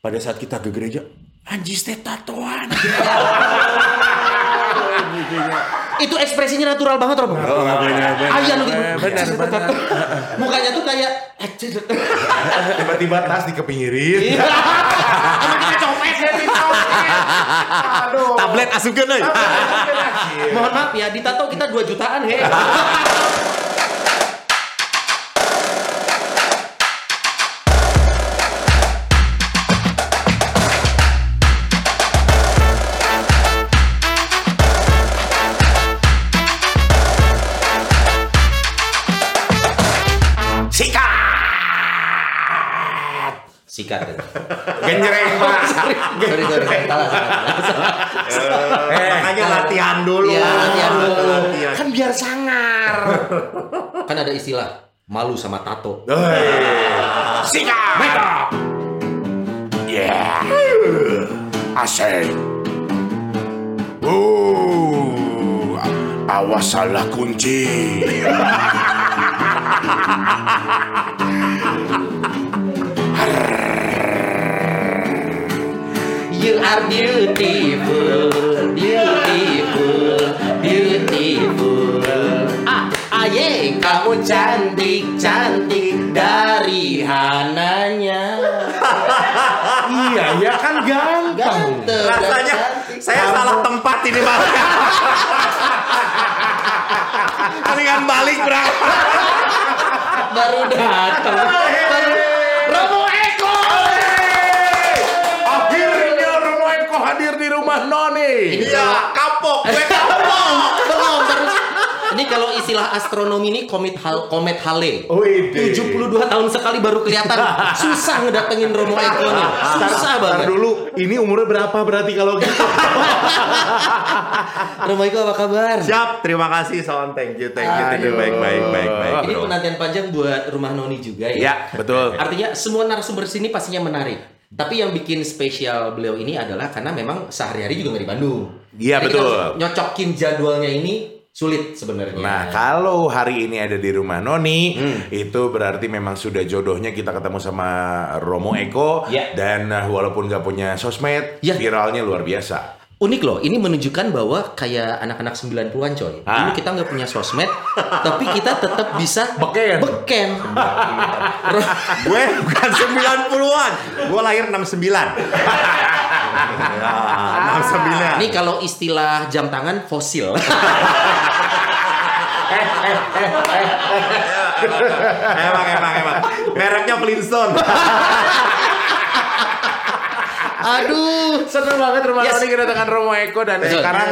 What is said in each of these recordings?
pada saat kita ke gereja, anjis teh tatoan. Itu ekspresinya natural banget Romo. Oh. Ayah lu gitu. Benar, benar. Mukanya tuh kayak Tiba-tiba tas dikepinggirin. Iya. Kita copet ya, Aduh. Tablet asukeun euy. Mohon maaf ya, ditato kita 2 jutaan he. Sikat. Genjreng, Pak. Sorry, sorry, sorry. Salah, salah, salah. Eh, Makanya latihan dulu. Iya, latihan dulu. Latihan. kan biar sangar. Kan ada istilah malu sama tato. Sikat. Yeah. Asik. Uh, awas salah kunci. You are beautiful, beautiful, beautiful. Ah, aye, kamu cantik, cantik dari hananya. iya, ya kan. Ganteng, dan Rasanya cantik. saya salah tempat ini Bang. Mendingan balik berangkat. baru datang. Baru Noni. Iya, kapok, gue kapok. Belum terus. Ini kalau istilah astronomi ini komet hal komet Hale. Wih, 72 tahun sekali baru kelihatan. Susah ngedatengin Romo Eko nih. Susah Ntar banget. dulu, ini umurnya berapa berarti kalau gitu? Romo Eko apa kabar? Siap, terima kasih Son. Thank you, thank you, thank you. Baik, baik, baik, baik. Ini penantian panjang buat rumah Noni juga ya. ya, betul. Artinya semua narasumber sini pastinya menarik. Tapi yang bikin spesial beliau ini adalah karena memang sehari-hari juga nggak di Bandung. Iya, betul. Nyocokin jadwalnya ini sulit sebenarnya. Nah, kalau hari ini ada di rumah Noni, Hmm. itu berarti memang sudah jodohnya kita ketemu sama Romo Eko. Ya. Dan uh, walaupun nggak punya sosmed, Ya. viralnya luar biasa. Unik loh, ini menunjukkan bahwa kayak anak-anak 90-an coy. Ah. Dulu kita nggak punya sosmed, tapi kita tetap bisa Beken. Beken. Gue bukan 90-an. Gue lahir 69. ya, 69. Ini kalau istilah jam tangan fosil. emang, emang, emang. Mereknya Flintstone. Aduh. Seneng banget rumah Yes. Kedatangan Romo Eko dan Betul. sekarang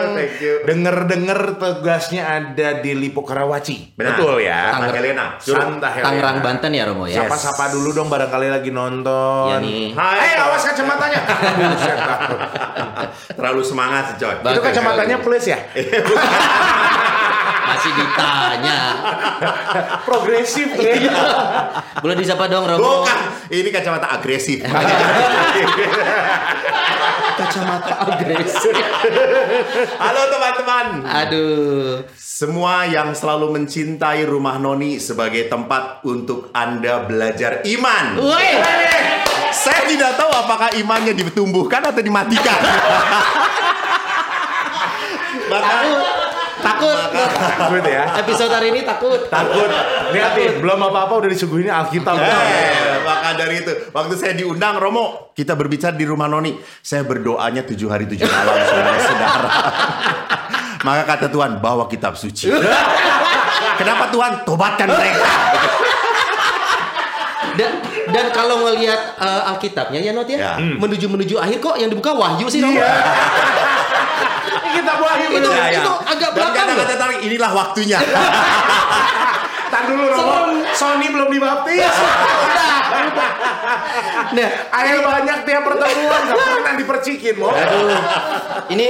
denger-denger tugasnya ada di Lipo Karawaci. Benar. Betul ya. Santa Helena. Santa Helena. Tangerang Banten ya Romo ya. Sapa-sapa dulu dong barangkali lagi nonton. Ya nih. Hai, Eh, awas kacamatanya. Terlalu semangat sih, coy. Itu kacamatanya plus ya? Masih ditanya. Progresif ya. Boleh disapa dong Romo. Bukan, ini kacamata agresif. Kacamata agresif. Halo teman-teman. Aduh. Semua yang selalu mencintai rumah Noni sebagai tempat untuk Anda belajar iman. Woi. Saya tidak tahu apakah imannya ditumbuhkan atau dimatikan. Maka Takut. Takut ya. Episode hari ini takut. Takut. Lihat nih, belum apa-apa udah disuguhin Alkitab. Eh, maka dari itu, waktu saya diundang Romo, kita berbicara di rumah Noni. Saya berdoanya tujuh hari tujuh malam, saudara-saudara. maka kata Tuhan, bawa kitab suci. Kenapa Tuhan? Tobatkan mereka. Dan dan kalau ngelihat eh, Alkitabnya ya Not ya, Ya. menuju menuju akhir kok yang dibuka Wahyu sih Romo. Kita wahyu Itu bener. Ya, ya. itu agak belakang. kata-kata tarik, inilah waktunya. Tar dulu Romo, Sony belum dibaptis. Nah, Ayo banyak tiap pertemuan, gak pernah dipercikin, Mo. aduh. Ini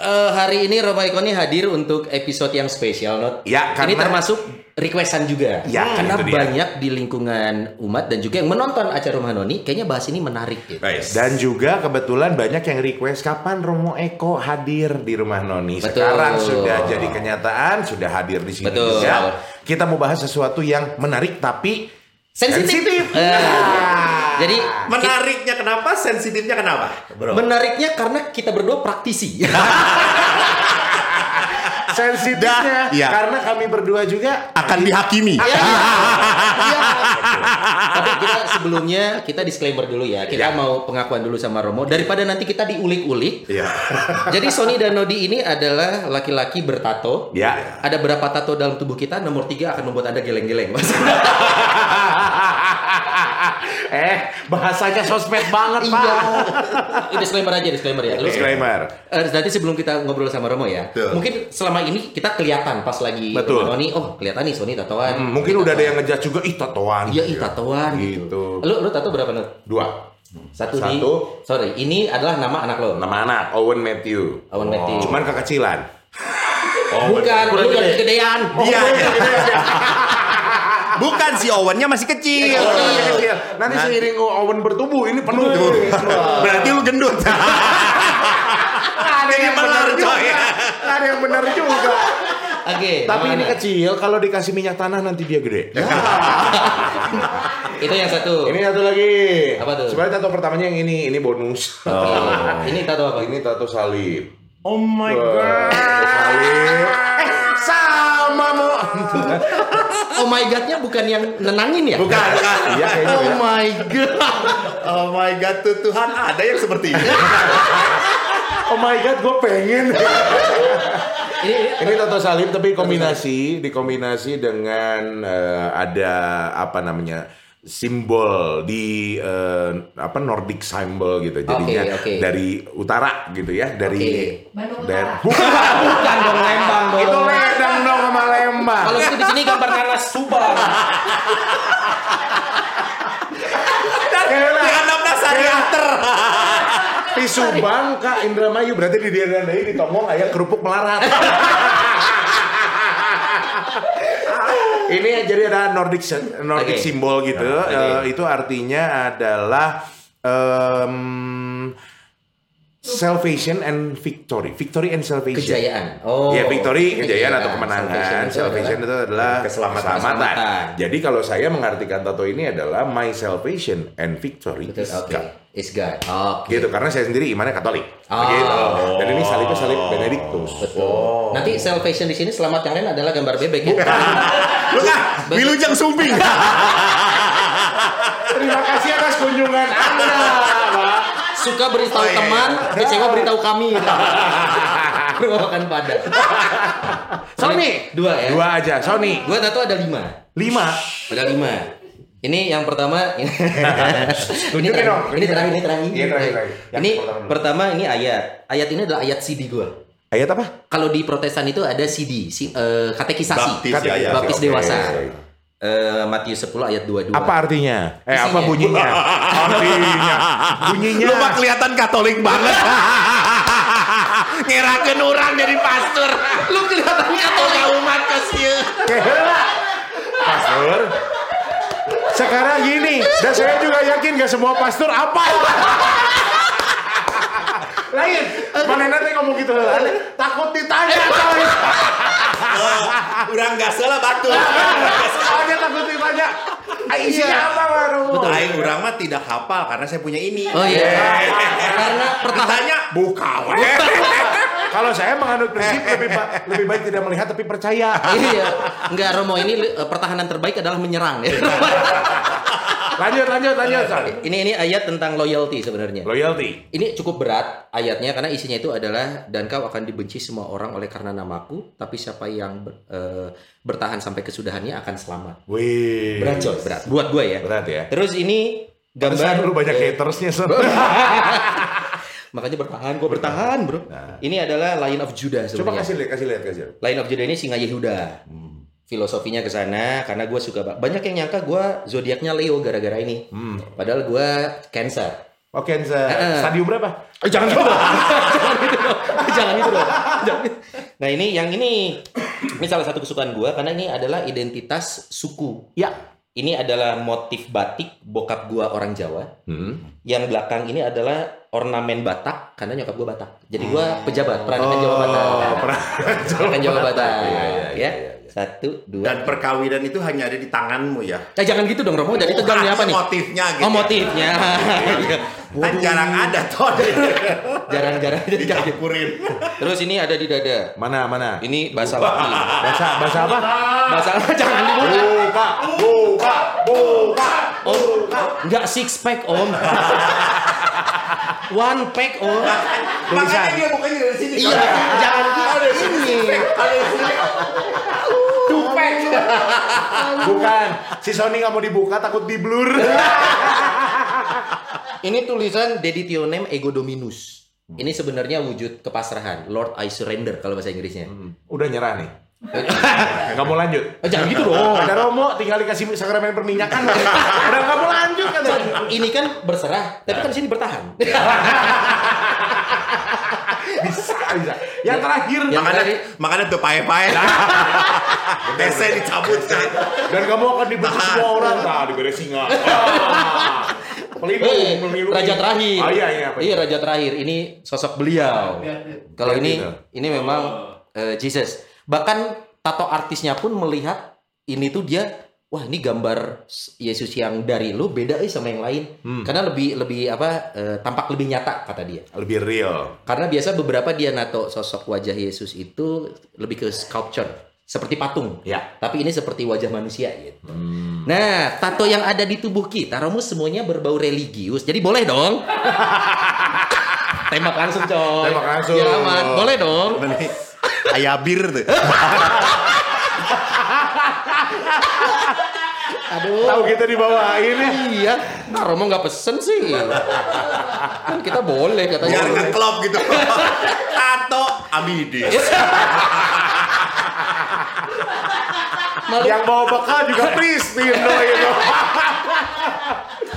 eh, hari ini Romo Eko ini hadir untuk episode yang spesial, Not. Ya, Ini karena- termasuk requestan juga. Ya, karena itu dia. banyak di lingkungan umat dan juga yang menonton acara Rumah Noni, kayaknya bahas ini menarik gitu. Dan juga kebetulan banyak yang request kapan Romo Eko hadir di rumah Noni. Betul. Sekarang sudah jadi kenyataan, sudah hadir di sini Betul. juga. Kita mau bahas sesuatu yang menarik tapi Sensitif. Eh. Nah, Jadi Menariknya kenapa? Sensitifnya kenapa? Bro. menariknya karena kita berdua praktisi. Sensitifnya iya. karena kami berdua juga Akan dihakimi. Iya. Iya. Tapi kita sebelumnya kita disclaimer dulu ya. Kita Ya. mau pengakuan dulu sama Romo daripada nanti kita diulik-ulik. Iya. Jadi Sony dan Nodi ini adalah laki-laki bertato. ya. Ada berapa tato dalam tubuh kita? Nomor tiga akan membuat anda geleng-geleng. Eh, bahasanya sosmed banget, iya. Pak. Ini disclaimer aja, disclaimer ya. Lu- Disclaimer. Eh, nanti sebelum kita ngobrol sama Romo ya, Betul. mungkin selama ini kita kelihatan pas lagi Betul. Nih, oh kelihatan nih Sony tatoan. Hmm, mungkin udah ada yang ngejudge juga, ih tatoan. Iya, ih tatoan gitu. Gitu. Lu lu tato berapa Nut? Dua. Satu, di Satu. sorry, ini adalah nama anak lo. Nama anak Owen Matthew. Owen Matthew. Cuman kekecilan. Bukan, lu udah kegedean. Iya. Bukan si Owennya masih kecil. Oh, Masih kecil. Nanti seiring Owen bertumbuh ini penuh. Berarti lu gendut. ada yang benar juga. Ada yang benar juga. Oke. Tapi nama ini kecil, kalau dikasih minyak tanah nanti dia gede. Itu yang satu. Ini satu lagi. Apa tuh? Sebenarnya tato pertamanya yang ini, ini bonus. Oke. Ini tato apa? Ini tato salib. Oh my tato salib. Sama mau. Oh my god-nya bukan yang nenangin ya? Bukan, bukan. Iya kayaknya. Oh ya. my god. Oh my god, tuh Tuhan ada yang seperti ini. Oh my god, gue pengen. Ini, ini Ini tato salib tapi kombinasi dikombinasi dengan eh, ada apa namanya simbol di eh, apa Nordic symbol gitu jadinya oke. dari utara gitu ya dari Oke. dari bukan dong Lembang dong. itu ledang dong sama Lembang Kalau itu di sini gambar nanas Subang. Gila. Anak dasar teater. di Subang Kak Indramayu berarti di daerah di Tomong ayah kerupuk melarat ini jadi ada Nordic Nordic Oke. simbol gitu Oke. Eh, itu artinya adalah em, salvation and victory victory and salvation Kejayaan. Oh. Ya victory kejayaan atau Salvation kemenangan, itu salvation itu adalah keselamatan. Keselamatan. Jadi kalau saya mengartikan tato ini adalah my salvation and victory Betul, is Oke. God. Is God. Oke. Gitu karena saya sendiri imannya Katolik. Oh. Gitu. Dan ini salibnya salib Benedictus. Betul. Nanti salvation di sini selamat yang lain adalah gambar bebek ya. Lu kan Wilujeng Sumbing. Terima kasih atas kunjungan Anda. Suka beritahu Oh, iya. teman, kecewa beritahu kami. Perubahan pada. Sony. Dua ya. Dua aja, Sony. Gua tato ada lima. Lima. Ada lima. Ini yang pertama. ini terakhir. dong. Ini terakhir. Ini terakhir. Iya, terakhir, terakhir. Yang Ini pertama ini ayat. Ayat ini adalah ayat CD gua. Ayat apa? Kalau di Protestan itu ada CD, si, eh, katekisasi. Baptis ya, ya. Baptis Oke. dewasa. Eh, Matius 10 ayat 22. Apa artinya? Eh, apa Isinya. bunyinya? artinya. Bunyinya. Lu mah kelihatan Katolik banget. Ngerakeun orang jadi pastor. Lu kelihatan Katolik umat kesih. Kela. Pastor. Sekarang gini, dan saya juga yakin gak semua pastor apa. Lain, mana nanti ngomong gitu lah. Takut ditanya, coy. Urang gak salah batu. Takut ditanya. "Ah, Isinya apa, Waromo? Aing urang mah tidak hafal karena saya punya ini. Oh iya. Karena pertahanan Ditanya buka we. Kalau saya menganut prinsip lebih, ba- lebih baik tidak melihat tapi percaya. iya. Enggak Romo ini eh, pertahanan terbaik adalah menyerang. Lanjut, lanjut, lanjut. Ini ini ayat tentang loyalty sebenarnya. Loyalty. Ini cukup berat ayatnya karena isinya itu adalah dan kau akan dibenci semua orang oleh karena namaku, tapi siapa yang ber- eh, bertahan sampai kesudahannya akan selamat. Wih. Berat coy, berat. Buat gue ya. Berat ya. Terus ini Gambar lu banyak hatersnya, Son. makanya bertahan, gue bertahan, Bro. Ini adalah Lion of Judah Nah. Coba sebenarnya. kasih lihat, kasih lihat, kasih lihat. Lion of Judah ini singa Yehuda. Filosofinya ke sana karena gue suka ba- banyak yang nyangka gue zodiaknya Leo gara-gara ini. Padahal gue Cancer. Oh, cancer. Eh. Stadium berapa? Eh, jangan itu dong. jangan itu dong. Jangan itu dong. Jangan. Nah ini yang ini ini salah satu kesukaan gue karena ini adalah identitas suku. Ya. Ini adalah motif batik bokap gua orang Jawa. Hmm. Yang belakang ini adalah ornamen Batak karena nyokap gua Batak. Jadi gua pejabat peranakan Jawa Batak. Oh, pernah. Peranakan Jawa Batak. Iya, iya, ya. iya, iya. Satu, dua. Dan perkawinan itu hanya ada di tanganmu ya. Eh, jangan gitu dong Romo. Jadi tegang nih apa nih? Motifnya gitu. Oh motifnya. Iya. Kan jarang ada toh. Jarang-jarang. Dicampurin. Terus ini ada di dada. Mana mana? Ini bahasa laki. Bahasa bahasa apa? Bahasa jangan dibuka. Buka, buka, buka. Om, nggak six pack om. One pack om. Makanya dia bukannya dari sini. Iya, jangan gitu. Ini. Tupek. Bukan. Si Sony nggak mau dibuka takut di blur. Ini tulisan Deditionem Ego Dominus. Ini sebenarnya wujud kepasrahan. Lord I surrender kalau bahasa Inggrisnya. Udah nyerah nih. Nggak mau lanjut. Eh, jangan gitu dong. Ada Romo tinggal dikasih sakramen perminyakan. Udah nggak mau lanjut kan. Ini kan berserah, tapi kan di sini bertahan. Bisa bisa. Yang terakhir. Yang Makanya terakhir. makanya tuh pae-pae. Tesnya dicabut kan. Dan kamu akan dibenci semua orang. Nah, diberes singa. Ah. Pelindung, Eh, melindungi. raja terakhir. Oh iya iya. Iya raja terakhir. Ini sosok beliau. Kalau Lihat ini ini memang eh, Jesus. Bahkan tato artisnya pun melihat ini tuh dia wah ini gambar Yesus yang dari lu beda eh sama yang lain. Hmm. Karena lebih lebih apa eh, tampak lebih nyata kata dia. Lebih real. Karena biasa beberapa dia nato sosok wajah Yesus itu lebih ke sculpture seperti patung. Ya. Tapi ini seperti wajah manusia gitu. Nah, tato yang ada di tubuh kita, Romo semuanya berbau religius. Jadi boleh dong. Tembak langsung, coy. Tembak langsung. Aman. Boleh dong. Ayabir tuh. Aduh. Tahu kita dibawain ya. Iya. Nah, Romo nggak pesen sih. Kan kita boleh katanya. Biar ngeklop gitu. Tato Amidis. Malu. Yang bawa bekal juga Pristin itu.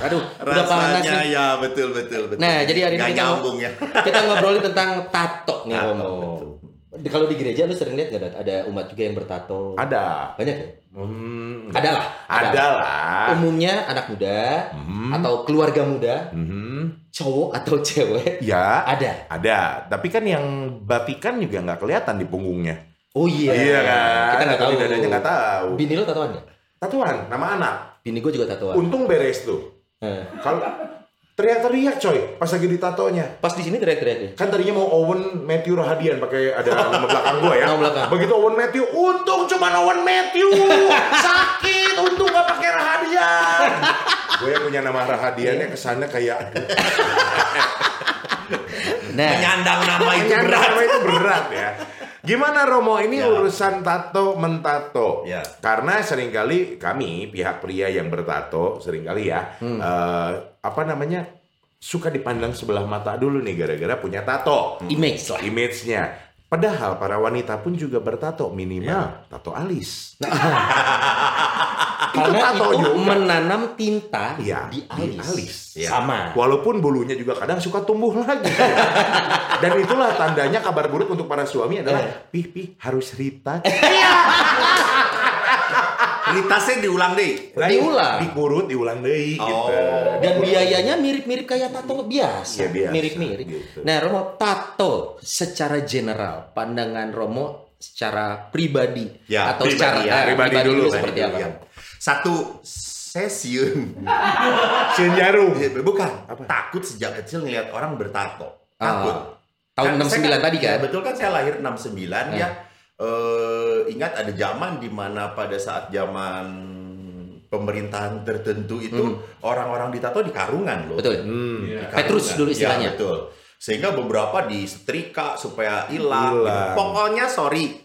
Aduh, udah panas Rasanya nih. ya betul betul betul. Nah, jadi hari ini kita, nyambung ya. kita ngobrolin tentang tato nih, Romo. Kalau di gereja lu sering lihat nggak ada, ada umat juga yang bertato? Ada. Banyak ya? Hmm, Ada lah. Ada lah. Umumnya anak muda Hmm. atau keluarga muda, Mhm. cowok atau cewek Ya. ada. Ada. Tapi kan yang batikan juga nggak kelihatan di punggungnya. Oh iya. Iya kan. Kita nggak tahu. Di dadanya nggak tahu. Bini lo tatoan nggak? Tatuan, nama anak. Bini gue juga tatoan. Untung beres tuh. Eh. Kalau teriak-teriak coy pas lagi ditatonya. Pas di sini teriak-teriak ya. Kan tadinya mau Owen Matthew Rahadian pakai ada nama belakang gua ya. Nama belakang. Begitu Owen Matthew, untung cuma Owen Matthew. Sakit, untung gak pakai Rahadian. gue yang punya nama Rahadiannya kesannya kayak aduh, Nah, Menyandang nama itu Menyandang berat. nama itu berat ya. Gimana Romo ini Ya. urusan tato mentato? Ya. Karena sering kali kami pihak pria yang bertato sering kali ya Hmm. eh, apa namanya suka dipandang sebelah mata dulu nih gara-gara punya tato. image lah. Image-nya. Padahal para wanita pun juga bertato minimal tato alis. Karena tato itu juga. menanam tinta Iya, di di alis. alis. Iya. Sama. Walaupun bulunya juga kadang suka tumbuh lagi. Dan itulah tandanya kabar buruk untuk para suami adalah pih pih harus retouch. Ritasnya diulang deh. Diulang. Dikurut, diulang deh gitu. Oh. Dan biayanya mirip-mirip kayak tato biasa. Iya, biasa, Mirip-mirip. gitu. Nah, Romo, tato secara general, pandangan Romo secara pribadi Ya, atau pribadi secara ya, eh, pribadi dulu, seperti apa? Ya. Satu sesiun. Siun jarum. Bukan. Takut sejak kecil ngeliat orang bertato. Takut. Ah, tahun Kan saya 69 tadi kan? ya, betul kan saya lahir 69 Ya. ya. Eh, ingat ada zaman di mana pada saat zaman pemerintahan tertentu itu orang-orang ditato di karungan loh. Betul. Hmm. Di Petrus karungan. dulu Ya, istilahnya. betul. Sehingga beberapa disetrika supaya hilang. Gitu. Pokoknya sorry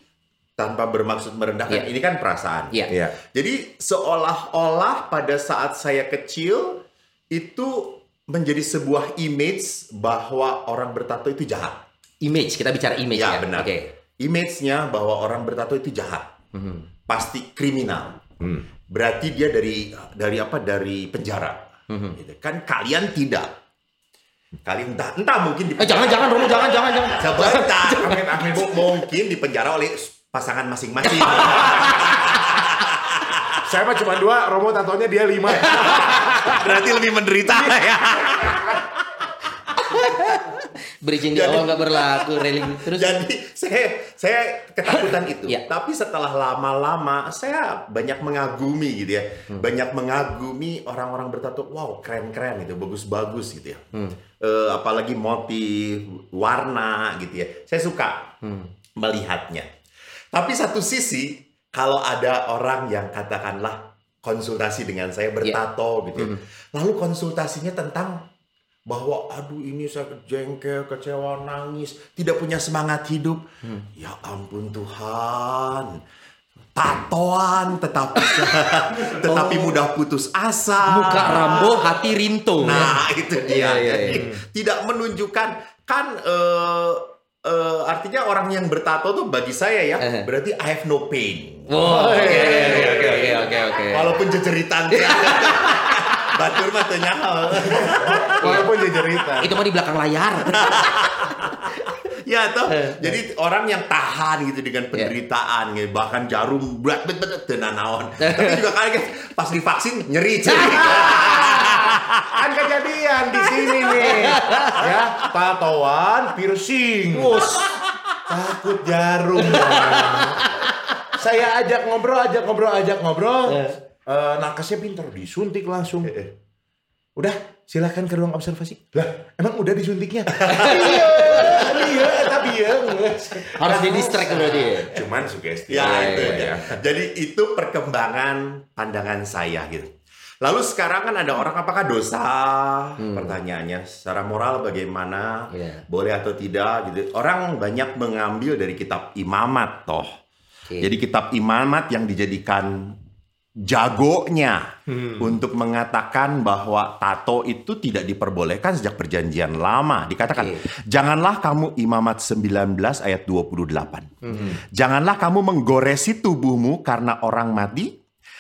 tanpa bermaksud merendahkan. Iya. Ini kan perasaan. Iya. Iya. Jadi seolah-olah pada saat saya kecil itu menjadi sebuah image bahwa orang bertato itu jahat. Image, kita bicara image Ya, ya. benar. Oke. Image-nya bahwa orang bertato itu jahat. Mhm. Pasti kriminal. Hmm. Berarti dia dari dari apa? Dari penjara. Mhm. Gitu. Kan kalian tidak. Kalian entah, entah mungkin di Eh jangan jangan Romo jangan jangan jangan. Sebentar. Amin, amin. Mungkin di penjara oleh pasangan masing-masing. Saya mah cuma dua, Romo tatonya dia lima. Berarti lebih menderita ya. Bridging di awal nggak berlaku, railing terus. Jadi saya saya ketakutan itu. Iya. Tapi setelah lama-lama saya banyak mengagumi gitu ya. Hmm. Banyak mengagumi orang-orang bertato. Wow, keren-keren gitu, bagus-bagus gitu ya. Hmm. Eh, apalagi motif, warna gitu ya. Saya suka Hmm. melihatnya. Tapi satu sisi kalau ada orang yang katakanlah konsultasi dengan saya bertato gitu ya. Lalu konsultasinya tentang bahwa aduh ini saya jengkel, kecewa, nangis, tidak punya semangat hidup. Ya ampun Tuhan. Tatoan tetapi tetapi mudah putus asa. Muka Rambo, hati Rinto. ya. Nah, itu dia. Iya, iya, Jadi, tidak menunjukkan kan eh, eh, artinya orang yang bertato tuh bagi saya ya Eh. berarti I have no pain. Oh, oke oke oke oke oke. Walaupun jejeritan Batur mah teu nyaho. Walaupun dia cerita. Itu mah di belakang layar. Ya toh. Eh. Jadi orang yang tahan gitu dengan penderitaan gitu. bahkan jarum berat bet bet teu nanaon. Tapi juga kaget pas divaksin nyeri kan kejadian di sini nih. Ya, tatoan, piercing. Takut jarum. Saya ajak ngobrol, ajak ngobrol, ajak ngobrol. Eh, nakesnya pinter, disuntik langsung. Udah, silakan ke ruang observasi. Lah, emang udah disuntiknya? iya, iya, tapi ya. Harus di distract berarti ya. Cuman sugesti. Ya, Iya, itu iya, dia. Jadi itu perkembangan pandangan saya gitu. Lalu sekarang kan ada orang apakah dosa? Pertanyaannya secara moral bagaimana? Iya. Boleh atau tidak gitu. Orang banyak mengambil dari kitab imamat toh. Oke. Jadi kitab imamat yang dijadikan jagonya untuk mengatakan bahwa tato itu tidak diperbolehkan sejak perjanjian lama. Dikatakan, Oke. janganlah kamu imamat 19 ayat 28. Janganlah kamu menggoresi tubuhmu karena orang mati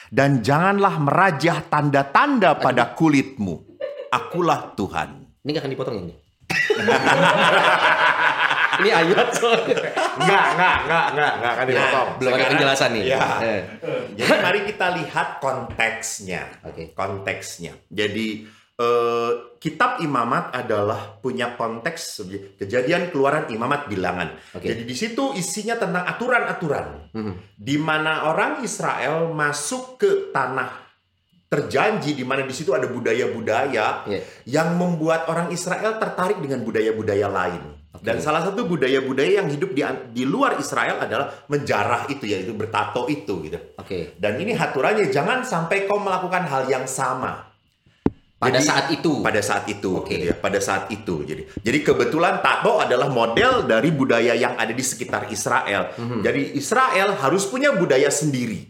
dan janganlah merajah tanda-tanda pada kulitmu. Akulah Tuhan. Ini gak akan dipotong ini. ini ayat soalnya. Enggak, enggak, enggak, enggak, enggak akan dipotong. Belum ada penjelasan nih. Ya. Eh. Jadi mari kita lihat konteksnya. Oke. Konteksnya. Jadi eh, kitab imamat adalah punya konteks kejadian keluaran imamat bilangan. Oke. Jadi di situ isinya tentang aturan-aturan. Mhm. Di mana orang Israel masuk ke tanah terjanji di mana di situ ada budaya-budaya Iya. yang membuat orang Israel tertarik dengan budaya-budaya lain. Oke. Dan salah satu budaya-budaya yang hidup di di luar Israel adalah menjarah itu yaitu bertato itu gitu. Oke. Dan ini aturannya jangan sampai kau melakukan hal yang sama Pada Jadi, saat itu. pada saat itu Oke. gitu ya, pada saat itu. Jadi jadi kebetulan tato adalah model dari budaya yang ada di sekitar Israel. Mhm. Jadi Israel harus punya budaya sendiri.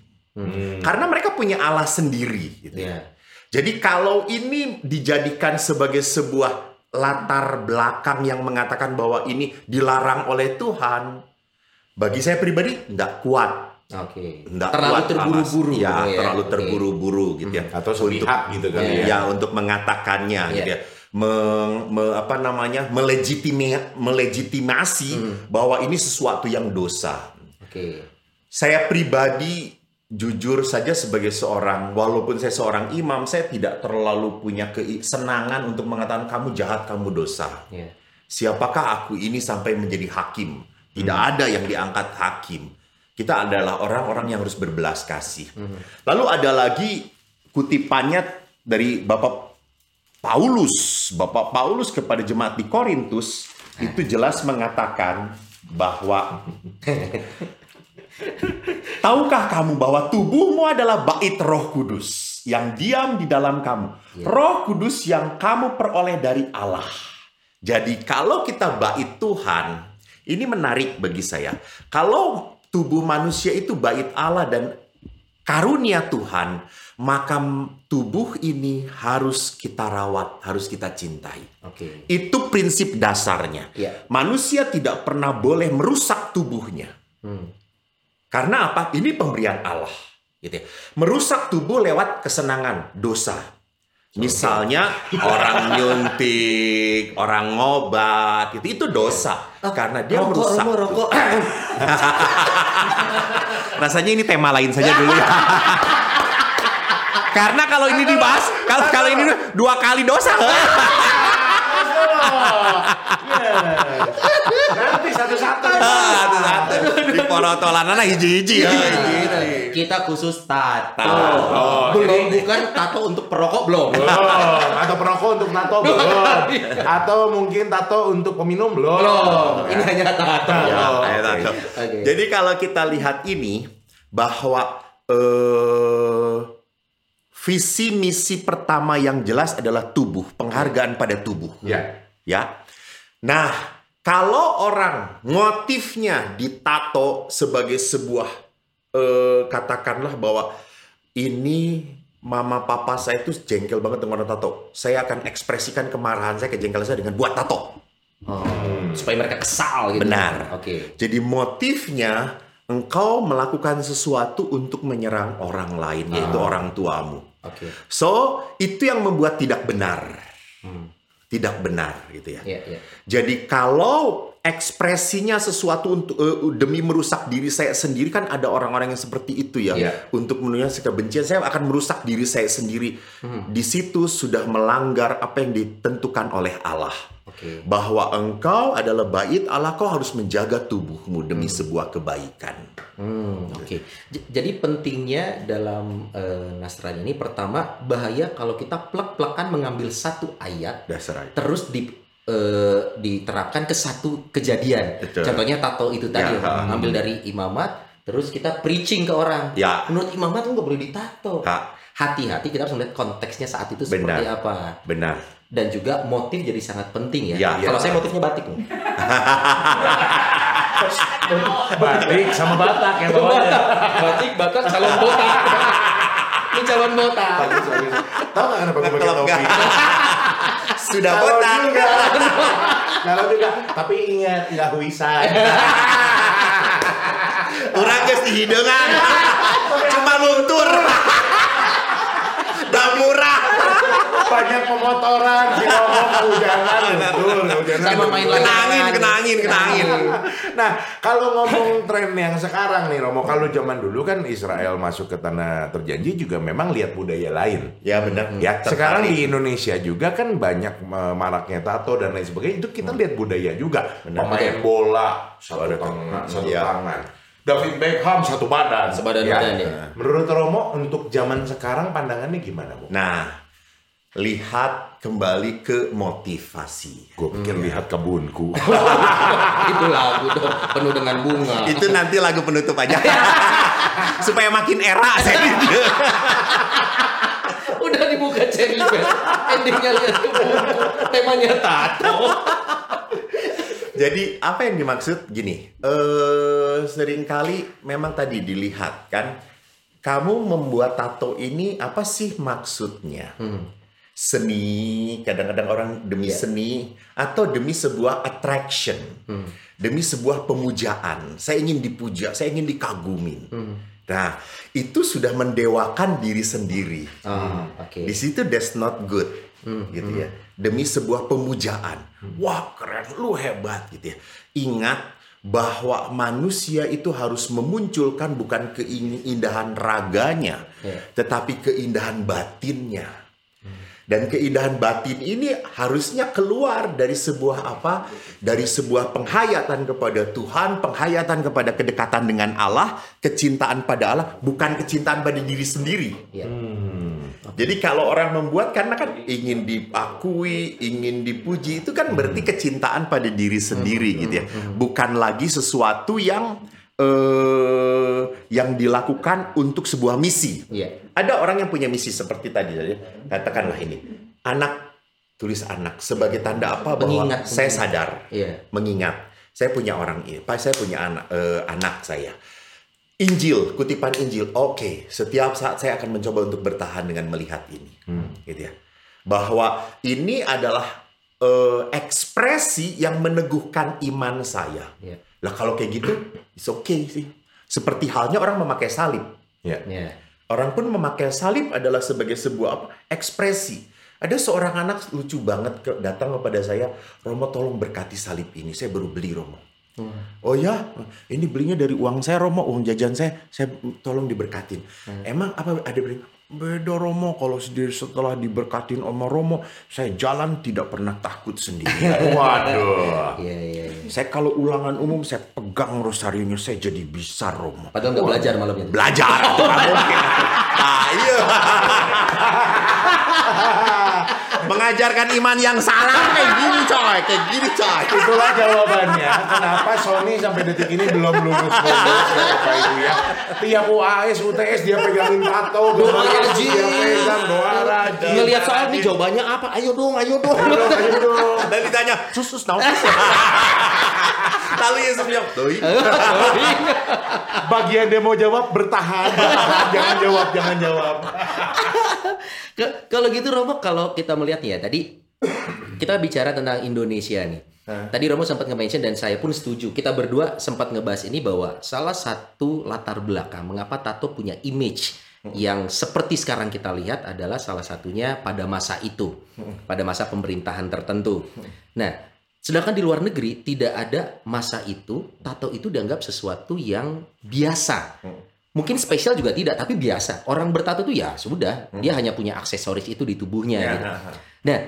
Karena mereka punya Allah sendiri gitu. Iya. Jadi kalau ini dijadikan sebagai sebuah latar belakang yang mengatakan bahwa ini dilarang oleh Tuhan, bagi saya pribadi tidak kuat. Oke. Nggak Terlalu terburu-buru. alas. Ya, ya. terlalu Oke. terburu-buru gitu ya. Atau sepihak gitu kan Iya. ya. Ya, untuk mengatakannya Iya. gitu ya. Meng- me- apa namanya? melegitima- melegitimasi Hmm. bahwa ini sesuatu yang dosa. Oke. Saya pribadi jujur saja sebagai seorang walaupun saya seorang imam, saya tidak terlalu punya kesenangan untuk mengatakan kamu jahat, kamu dosa. Iya. Siapakah aku ini sampai menjadi hakim? Tidak Hmm. ada yang diangkat hakim. Kita adalah orang-orang yang harus berbelas kasih. Hmm. Lalu ada lagi kutipannya dari Bapak Paulus. Bapak Paulus kepada jemaat di Korintus itu jelas mengatakan bahwa Tahukah kamu bahwa tubuhmu adalah bait Roh Kudus yang diam di dalam kamu? Roh Kudus yang kamu peroleh dari Allah. Jadi kalau kita bait Tuhan, ini menarik bagi saya. Kalau tubuh manusia itu bait Allah dan karunia Tuhan, maka tubuh ini harus kita rawat, harus kita cintai. Oke. Itu prinsip dasarnya. Iya. Manusia tidak pernah boleh merusak tubuhnya. Hmm. Karena apa? Ini pemberian Allah. Gitu ya. Merusak tubuh lewat kesenangan, dosa. Misalnya orang nyuntik, orang ngobat, itu itu dosa. Karena dia rokok, merusak. Romo, rokok. Rasanya ini tema lain saja dulu ya. Karena kalau ini dibahas, kalau kalau ini dua kali dosa. Nanti satu-satu. Satu-satu. Toro-tolanana hiji-hiji ya. Kita khusus tato. Oh, belum bukan tato untuk perokok belum. Belum. Atau perokok untuk tato belum. Atau mungkin tato untuk peminum belum. Belum. Ini hanya tato. Ya, Oh. Jadi kalau kita lihat ini bahwa eh visi misi pertama yang jelas adalah tubuh, penghargaan pada tubuh. Ya. Ya. Nah, kalau orang motifnya ditato sebagai sebuah eh, katakanlah bahwa ini mama papa saya itu jengkel banget dengan tato. Saya akan ekspresikan kemarahan saya, kejengkelan saya dengan buat tato. Oh, supaya mereka kesal gitu. Benar. Oke. Jadi motifnya engkau melakukan sesuatu untuk menyerang orang lain, yaitu orang tuamu. Oke. So, itu yang membuat tidak benar. Tidak benar gitu ya. Iya, iya. Jadi kalau ekspresinya sesuatu untuk eh, demi merusak diri saya sendiri kan ada orang-orang yang seperti itu ya. Iya. Untuk menunjukkan kebencian saya akan merusak diri saya sendiri. Di situ sudah melanggar apa yang ditentukan oleh Allah. Oke. Bahwa engkau adalah bait Allah, kau harus menjaga tubuhmu demi sebuah kebaikan. Hmm, oke. J- Jadi pentingnya dalam eh, Nasrani ini pertama bahaya kalau kita plek-plekan mengambil satu ayat Dasar terus di eh, diterapkan ke satu kejadian. Betul. Contohnya tato itu tadi Ya, ya, ngambil dari imamat terus kita preaching ke orang. Ya. Menurut imamat lu nggak boleh ditato. Ha, Hati-hati kita harus melihat konteksnya saat itu seperti Benar. apa. benar. Dan juga motif jadi sangat penting ya. Ya, Kalau ya. saya motifnya batik nih. Batik sama Batak yang bawahnya. batik batak calon botak. Ini calon botak. Tahu nggak kenapa gue pakai topi? Sudah botak. juga. Kalau juga. Tapi ingat nggak huisan. Orang geus di hideungan. Cuma luntur. Dan murah. Banyak pemotoran. Si Romo kehujanan. Betul, kehujanan. Sama main Betul. Kena angin, kena angin, kena angin. Nah, kalau ngomong tren yang sekarang nih Romo, kalau zaman dulu kan Israel masuk ke tanah terjanji juga memang lihat budaya lain. Ya benar. Ya, sekarang di Indonesia juga kan banyak eh, maraknya tato dan lain sebagainya. Itu kita lihat budaya juga. Benar. Pemain bola satu tangan, satu Iya. tangan. David Beckham satu badan. Sebadan badan, ya. Menurut Romo untuk zaman sekarang pandangannya gimana, Bu? Nah, lihat kembali ke motivasi. Gue pikir lihat kebunku. Itu lagu dong penuh dengan bunga. Itu nanti lagu penutup aja. Supaya makin era saya. Udah dibuka cherry. Endingnya lihat ke buku. Temanya tato. Jadi apa yang dimaksud gini? Eh sering kali memang tadi dilihat kan kamu membuat tato ini apa sih maksudnya? Seni, kadang-kadang orang demi seni atau demi sebuah attraction. Demi sebuah pemujaan. Saya ingin dipuja, saya ingin dikagumin. Nah, itu sudah mendewakan diri sendiri. Oh, oke. Di situ that's not good, gitu ya. Demi sebuah pemujaan. Wah keren, lu hebat gitu ya. Ingat bahwa manusia itu harus memunculkan bukan keindahan raganya, Ya. tetapi keindahan batinnya. Dan keindahan batin ini harusnya keluar dari sebuah apa? Dari sebuah penghayatan kepada Tuhan, penghayatan kepada kedekatan dengan Allah, kecintaan pada Allah, bukan kecintaan pada diri sendiri. Ya. Jadi kalau orang membuat karena kan ingin diakui, ingin dipuji itu kan berarti kecintaan pada diri sendiri gitu ya. Bukan lagi sesuatu yang eh yang dilakukan untuk sebuah misi. Iya. Ada orang yang punya misi seperti tadi saja. Katakanlah ini. Anak tulis anak sebagai tanda apa bahwa Mengingat, saya mengingat. sadar Iya. mengingat saya punya orang ini, Pak saya punya anak eh, anak saya. Injil, kutipan Injil. Oke, setiap saat saya akan mencoba untuk bertahan dengan melihat ini. Gitu ya. Bahwa ini adalah eh, ekspresi yang meneguhkan iman saya. Iya. Lah kalau kayak gitu, it's okay sih. Seperti halnya orang memakai salib. Ya. Ya. Orang pun memakai salib adalah sebagai sebuah apa? ekspresi. Ada seorang anak lucu banget datang kepada saya, Romo tolong berkati salib ini, saya baru beli Romo. Oh ya, ini belinya dari uang saya Romo, uang jajan saya, saya tolong diberkatin. Emang apa ada beli? Beda Romo, kalau sendiri setelah diberkatin sama Romo, saya jalan tidak pernah takut sendiri. Waduh. Iya, iya, iya. Saya kalau ulangan umum, saya pegang rosarionya, saya jadi bisa Romo. Padahal nggak belajar malamnya. Belajar. Nah, iya. Mengajarkan iman yang salah kayak gini coy, kayak gini coy. Itulah jawabannya. Kenapa Sony sampai detik ini belum lulus lulus Bapak Ibu ya. Tiap UAS, UTS dia pegangin tato, Doa rajin. dia pegang doa rajin. Ngelihat soal nih jawabannya apa? Ayo dong, ayo dong. Ayo dong, ayo dong. Dan ditanya, susus naon? Lalu Yesus bilang, "Doi." Bagian dia mau jawab bertahan, bertahan. jangan jawab, jangan jawab. Kalau gitu Romo kalau kita melihat ya tadi kita bicara tentang Indonesia nih. Tadi Romo sempat nge-mention dan saya pun setuju. Kita berdua sempat ngebahas ini bahwa salah satu latar belakang mengapa tato punya image yang seperti sekarang kita lihat adalah salah satunya pada masa itu, pada masa pemerintahan tertentu. Nah, sedangkan di luar negeri tidak ada masa itu tato itu dianggap sesuatu yang biasa. Mungkin spesial juga tidak, tapi biasa. Orang bertato tuh ya sudah, dia hanya punya aksesoris itu di tubuhnya. Ya. gitu. Nah,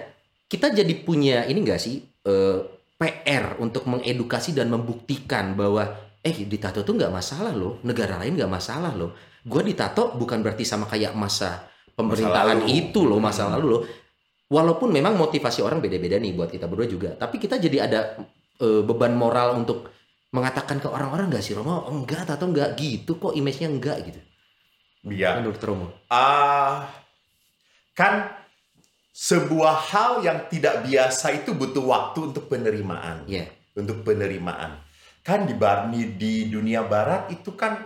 kita jadi punya ini enggak sih eh, PR untuk mengedukasi dan membuktikan bahwa eh ditato tuh nggak masalah loh, negara lain nggak masalah loh. Gue ditato bukan berarti sama kayak masa pemerintahan Masa lalu. itu loh, masa lalu loh. Walaupun memang motivasi orang beda-beda nih buat kita berdua juga, tapi kita jadi ada eh, beban moral untuk mengatakan ke orang-orang nggak sih Romo enggak tato enggak gitu kok image-nya enggak gitu. Iya. Menurut Romo. Ah, kan sebuah hal yang tidak biasa itu butuh waktu untuk penerimaan. Iya. Untuk penerimaan. Kan di bar- di, di dunia barat itu kan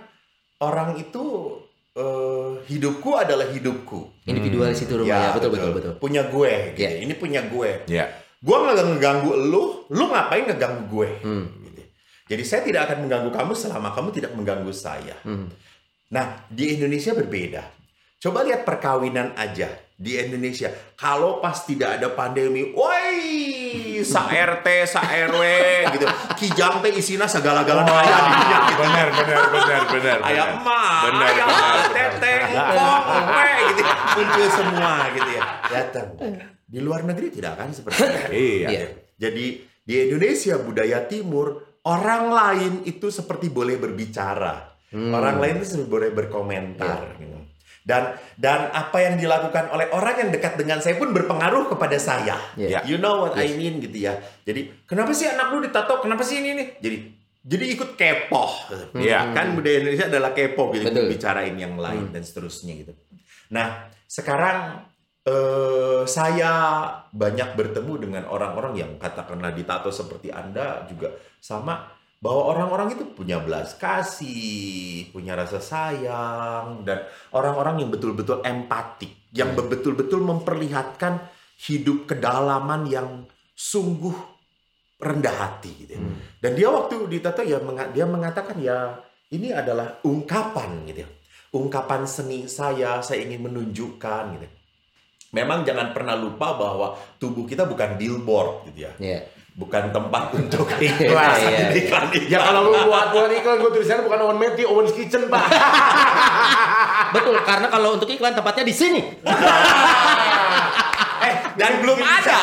orang itu eh, hidupku adalah hidupku. Individualis itu Romo ya, betul betul betul. Punya gue, gitu. Ya. Ini punya gue. Ya. Gue nggak ngeganggu lu, lu ngapain ngeganggu gue? Hmm. Gitu. Jadi saya tidak akan mengganggu kamu selama kamu tidak mengganggu saya. Hmm. Nah, di Indonesia berbeda. Coba lihat perkawinan aja di Indonesia. Kalau pas tidak ada pandemi, woi, sa RT, sa RW gitu. Kijang teh isina segala-galanya Wah, ayah di dunia gitu. benar, benar, benar, benar. Ayah benar. emak, benar, teteh, benar. engkong, we, gitu. Muncul semua gitu ya. Datang. Di luar negeri tidak kan seperti itu. Iya. Iya. Jadi di Indonesia budaya timur orang lain itu seperti boleh berbicara. Hmm. Orang lain itu seperti boleh berkomentar gitu. Dan dan apa yang dilakukan oleh orang yang dekat dengan saya pun berpengaruh kepada saya. Iya. You know what I mean gitu ya. Jadi kenapa sih anak lu ditato? Kenapa sih ini nih? Jadi jadi ikut kepo. Iya. Kan budaya Indonesia adalah kepo gitu, Betul. bicarain yang lain dan seterusnya gitu. Nah, sekarang eh, saya banyak bertemu dengan orang-orang yang katakanlah ditato seperti Anda juga sama bahwa orang-orang itu punya belas kasih, punya rasa sayang dan orang-orang yang betul-betul empatik, yang betul-betul memperlihatkan hidup kedalaman yang sungguh rendah hati gitu. ya. Dan dia waktu ditato ya dia mengatakan ya ini adalah ungkapan gitu. ya. Ungkapan seni saya, saya ingin menunjukkan gitu. Memang jangan pernah lupa bahwa tubuh kita bukan billboard gitu ya. Iya. Bukan tempat untuk Iya, iklan. iya. iklan, iklan. Ya kalau lu buat buat iklan gue tulisannya bukan Owen Matthew, Owen's Kitchen pak. Betul, karena kalau untuk iklan tempatnya di sini. Eh, dan belum ada.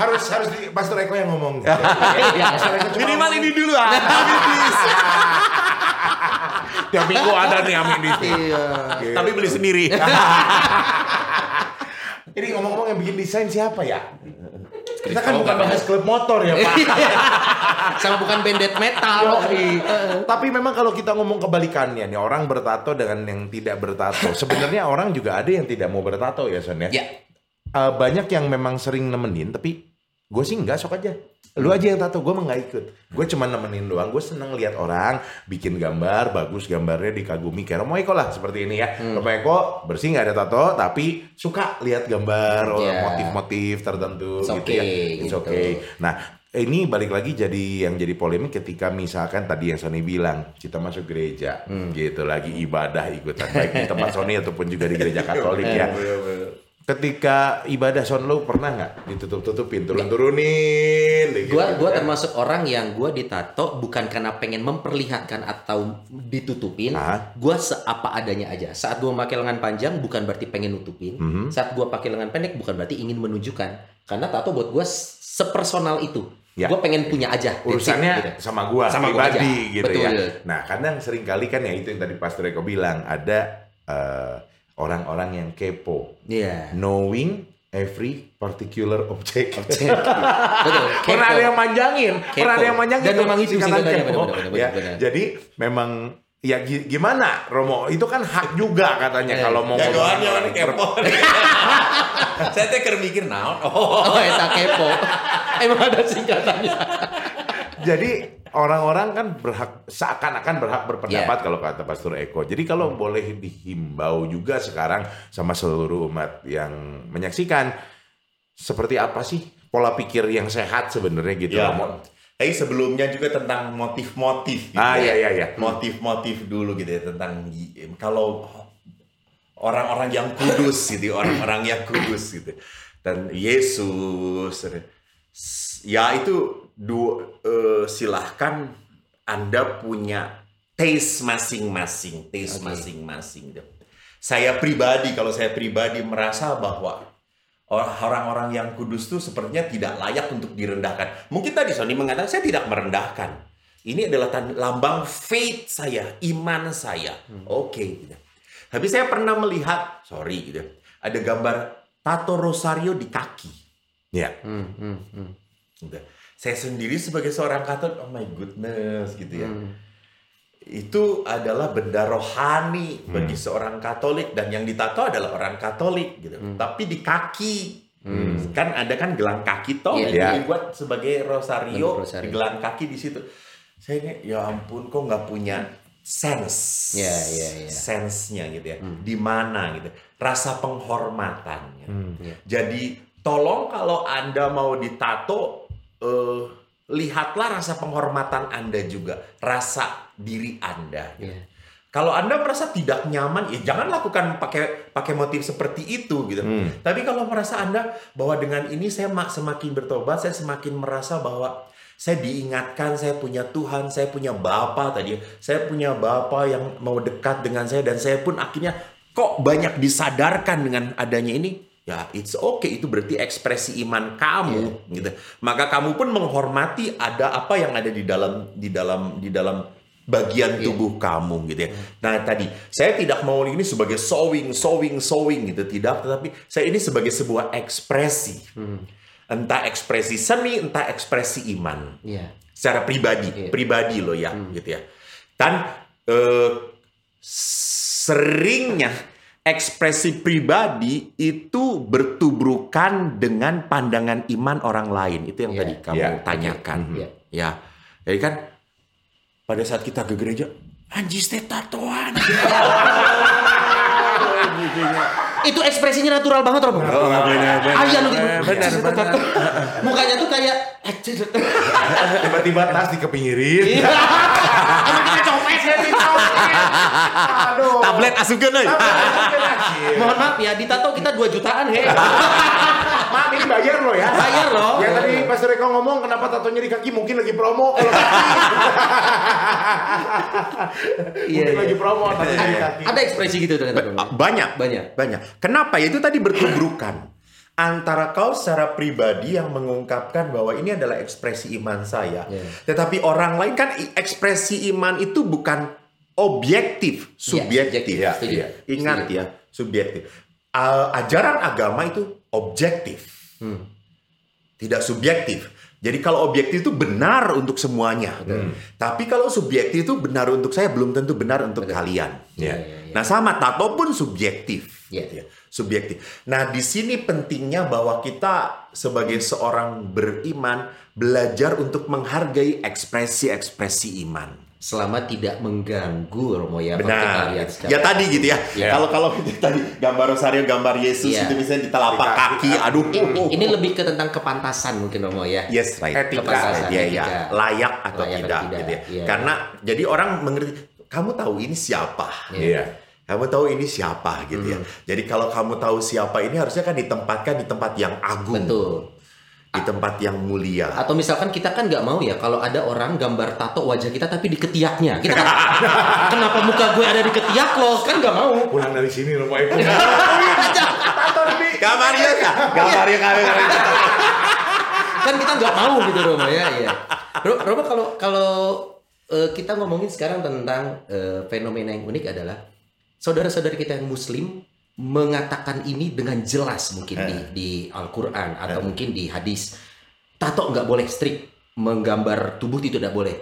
harus harus di Pastor Eko yang ngomong. Iya. Eko cuma Minimal ini dulu ah. Tapi please. Tiap minggu ada nih Amin di sini. Iya. Tapi beli sendiri. Ini ngomong-ngomong yang bikin desain siapa ya? Kita kan bukan bahas klub motor ya Pak. Sama bukan band death metal. Yoi. Tapi memang kalau kita ngomong kebalikannya nih orang bertato dengan yang tidak bertato. Sebenarnya orang juga ada yang tidak mau bertato ya Son ya. Ya. Eh, banyak yang memang sering nemenin tapi gue sih enggak sok aja. Lu aja yang tato, gue mah nggak ikut. Gue cuma nemenin doang. Gue seneng lihat orang bikin gambar, bagus gambarnya dikagumi. Kayak Romo Eko lah seperti ini ya. Romo Eko bersih nggak ada tato, tapi suka lihat gambar, Ya. motif-motif tertentu It's gitu ya. It's gitu. okay. Nah, ini balik lagi jadi yang jadi polemik ketika misalkan tadi yang Sony bilang kita masuk gereja, gitu lagi ibadah ikutan baik di tempat Sony ataupun juga di gereja Katolik ya. ketika ibadah son lu pernah nggak ditutup-tutupin, turun-turunin gitu. Gua gua termasuk orang yang gua ditato bukan karena pengen memperlihatkan atau ditutupin. Ah. Gua seapa adanya aja. Saat gua pakai lengan panjang bukan berarti pengen nutupin. Mhm. Saat gua pakai lengan pendek bukan berarti ingin menunjukkan. Karena tato buat gua sepersonal itu. Ya. Gua pengen punya aja. Urusannya gitu. sama gua Sama gua pribadi aja. gitu ya. Betul. Nah, kadang sering kali kan ya itu yang tadi Pastor Eko bilang ada eh, orang-orang yang kepo, Iya. knowing every particular object. Betul. Pernah ada yang manjangin, pernah ada yang manjangin. Dan memang itu benar, benar, benar, Ya, benar. Jadi memang ya gi- gimana Romo itu kan hak juga katanya kalau mau Ya orang orang kepo. Saya teh keur mikir naon. Oh. Oh, eta kepo. Emang ada singkatannya. Jadi orang-orang kan berhak seakan-akan berhak berpendapat kalau kata Pastor Eko. Jadi kalau Hmm. boleh dihimbau juga sekarang sama seluruh umat yang menyaksikan seperti apa sih pola pikir yang sehat sebenarnya gitu. Ya. Romo? Tapi sebelumnya juga tentang motif-motif gitu Ah, ya. iya, iya, iya. Motif-motif dulu gitu ya tentang kalau orang-orang yang kudus gitu, orang-orang yang kudus gitu. Dan Yesus ya itu du, eh, silahkan Anda punya taste masing-masing, taste Oke. masing-masing. gitu. Saya pribadi kalau saya pribadi merasa bahwa orang-orang yang kudus itu sepertinya tidak layak untuk direndahkan. Mungkin tadi Sony mengatakan saya tidak merendahkan. Ini adalah lambang faith saya, iman saya. Oke. gitu. Tapi saya pernah melihat, sorry gitu, ada gambar tato rosario di kaki. Ya. Hmm, hmm, hmm. Gitu. Saya sendiri sebagai seorang Katolik, oh my goodness gitu ya. Hmm. Itu adalah benda rohani bagi seorang Katolik dan yang ditato adalah orang Katolik gitu. Tapi di kaki kan ada kan gelang kaki toh Iya, itu iya. dibuat sebagai rosario, rosario. gelang kaki di situ. Saya ini ya ampun kok nggak punya sense. Iya, iya, iya. Sense-nya gitu ya. Di mana gitu. Rasa penghormatannya. Iya. Jadi tolong kalau Anda mau ditato eh, lihatlah rasa penghormatan Anda juga, rasa diri Anda. Iya. Kalau Anda merasa tidak nyaman, ya jangan lakukan pakai pakai motif seperti itu gitu. Hmm. Tapi kalau merasa Anda bahwa dengan ini saya mak- semakin bertobat, saya semakin merasa bahwa saya diingatkan, saya punya Tuhan, saya punya Bapa tadi. Saya punya Bapa yang mau dekat dengan saya dan saya pun akhirnya kok banyak disadarkan dengan adanya ini. Ya, it's okay. Itu berarti ekspresi iman kamu, gitu. Maka kamu pun menghormati ada apa yang ada di dalam di dalam di dalam bagian Iya. tubuh kamu gitu ya. Nah tadi saya tidak mau ini sebagai sewing, sewing, sewing gitu tidak, tetapi saya ini sebagai sebuah ekspresi, entah ekspresi seni, entah ekspresi iman, Iya. secara pribadi, Iya. pribadi loh ya, gitu ya. Dan eh, seringnya ekspresi pribadi itu bertubrukan dengan pandangan iman orang lain. Itu yang Iya. tadi kamu Iya. tanyakan. Iya. Ya, jadi kan pada saat kita ke gereja, anjis teh tatoan. Itu ekspresinya natural banget, Romo. Oh, benar, benar. Lu gitu. Mukanya tuh kayak Tiba-tiba tas dikepinggirin. Iya. Emang kita copet ya, Aduh. Tablet asukeun euy. Mohon maaf ya, ditato kita 2 jutaan, he. Maaf ini bayar loh ya. Bayar loh. Ya tadi Pas Reko ngomong kenapa tatonya di kaki mungkin lagi promo. Kalau kaki. Iya, mungkin iya. lagi promo tatonya di kaki. Ada ekspresi gitu ternyata, Romo. Banyak, Banyak. banyak. Kenapa? Ya, Itu tadi bertubrukan antara kau secara pribadi yang mengungkapkan bahwa ini adalah ekspresi iman saya, Iya. tetapi orang lain kan ekspresi iman itu bukan objektif, subjektif. subjektif, Ya, setuju. iya. Ingat ya, subjektif. Ajaran agama itu objektif, Hmm. tidak subjektif. Jadi kalau objektif itu benar untuk semuanya, tapi kalau subjektif itu benar untuk saya belum tentu benar untuk kalian. Iya. Iya, iya. Nah sama tato pun subjektif, Iya. gitu ya. Subjektif. Nah di sini pentingnya bahwa kita sebagai seorang beriman belajar untuk menghargai ekspresi-ekspresi iman. Selama tidak mengganggu Romo ya Benar. secara- Ya tadi gitu ya. Iya. Kalau kalau tadi gambar rosario, gambar Yesus Iya. itu misalnya di telapak kaki. kaki, aduh. Ini, ini lebih ke tentang kepantasan mungkin Romo ya. Yes, right. Etika. Kepantasan, ya, ya. Layak atau Layak atau tidak, tidak, gitu ya. iya. Karena jadi orang mengerti, kamu tahu ini siapa? Iya. Kamu tahu ini siapa gitu ya. Jadi kalau kamu tahu siapa ini harusnya kan ditempatkan di tempat yang agung. Betul. Di tempat yang mulia. Atau misalkan kita kan nggak mau ya kalau ada orang gambar tato wajah kita tapi di ketiaknya. Kita kan, kenapa muka gue ada di ketiak lo? Kan nggak mau. Pulang dari sini rumah ibu. Gambarnya kak, gambarnya kami. kan kita nggak mau gitu Roma ya ya Ro- Roma kalau kalau eh, kita ngomongin sekarang tentang eh, fenomena yang unik adalah saudara-saudara kita yang muslim mengatakan ini dengan jelas mungkin di di Al-Qur'an atau mungkin di hadis. Tato nggak boleh strict. Menggambar tubuh itu tidak boleh.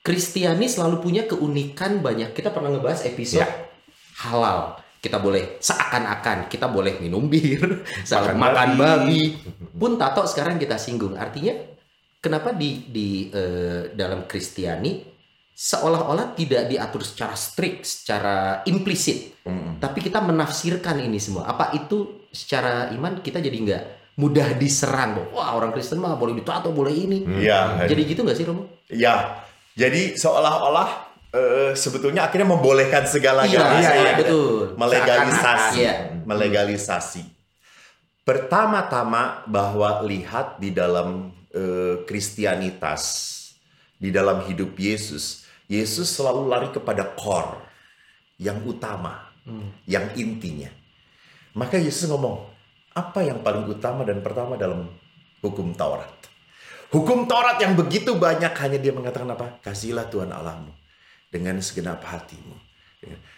Kristiani selalu punya keunikan banyak. Kita pernah ngebahas episode Ya. halal. Kita boleh seakan-akan kita boleh minum bir Makan makan, babi. babi. pun tato sekarang kita singgung. Artinya kenapa di di eh, dalam Kristiani seolah-olah tidak diatur secara strict secara implisit tapi kita menafsirkan ini semua apa itu secara iman kita jadi nggak mudah diserang bahwa, wah orang Kristen mah boleh ditato boleh ini Iya. jadi gitu nggak sih Romo? Ya, jadi seolah-olah eh, sebetulnya akhirnya membolehkan segala-galanya. Iya, iya, Ya. betul. Melegalisasi. Iya. Melegalisasi. Pertama-tama bahwa lihat di dalam eh, Kristianitas, di dalam hidup Yesus, Yesus selalu lari kepada core yang utama, yang intinya. Maka Yesus ngomong, apa yang paling utama dan pertama dalam hukum Taurat? Hukum Taurat yang begitu banyak hanya dia mengatakan apa? Kasihlah Tuhan Allahmu dengan segenap hatimu.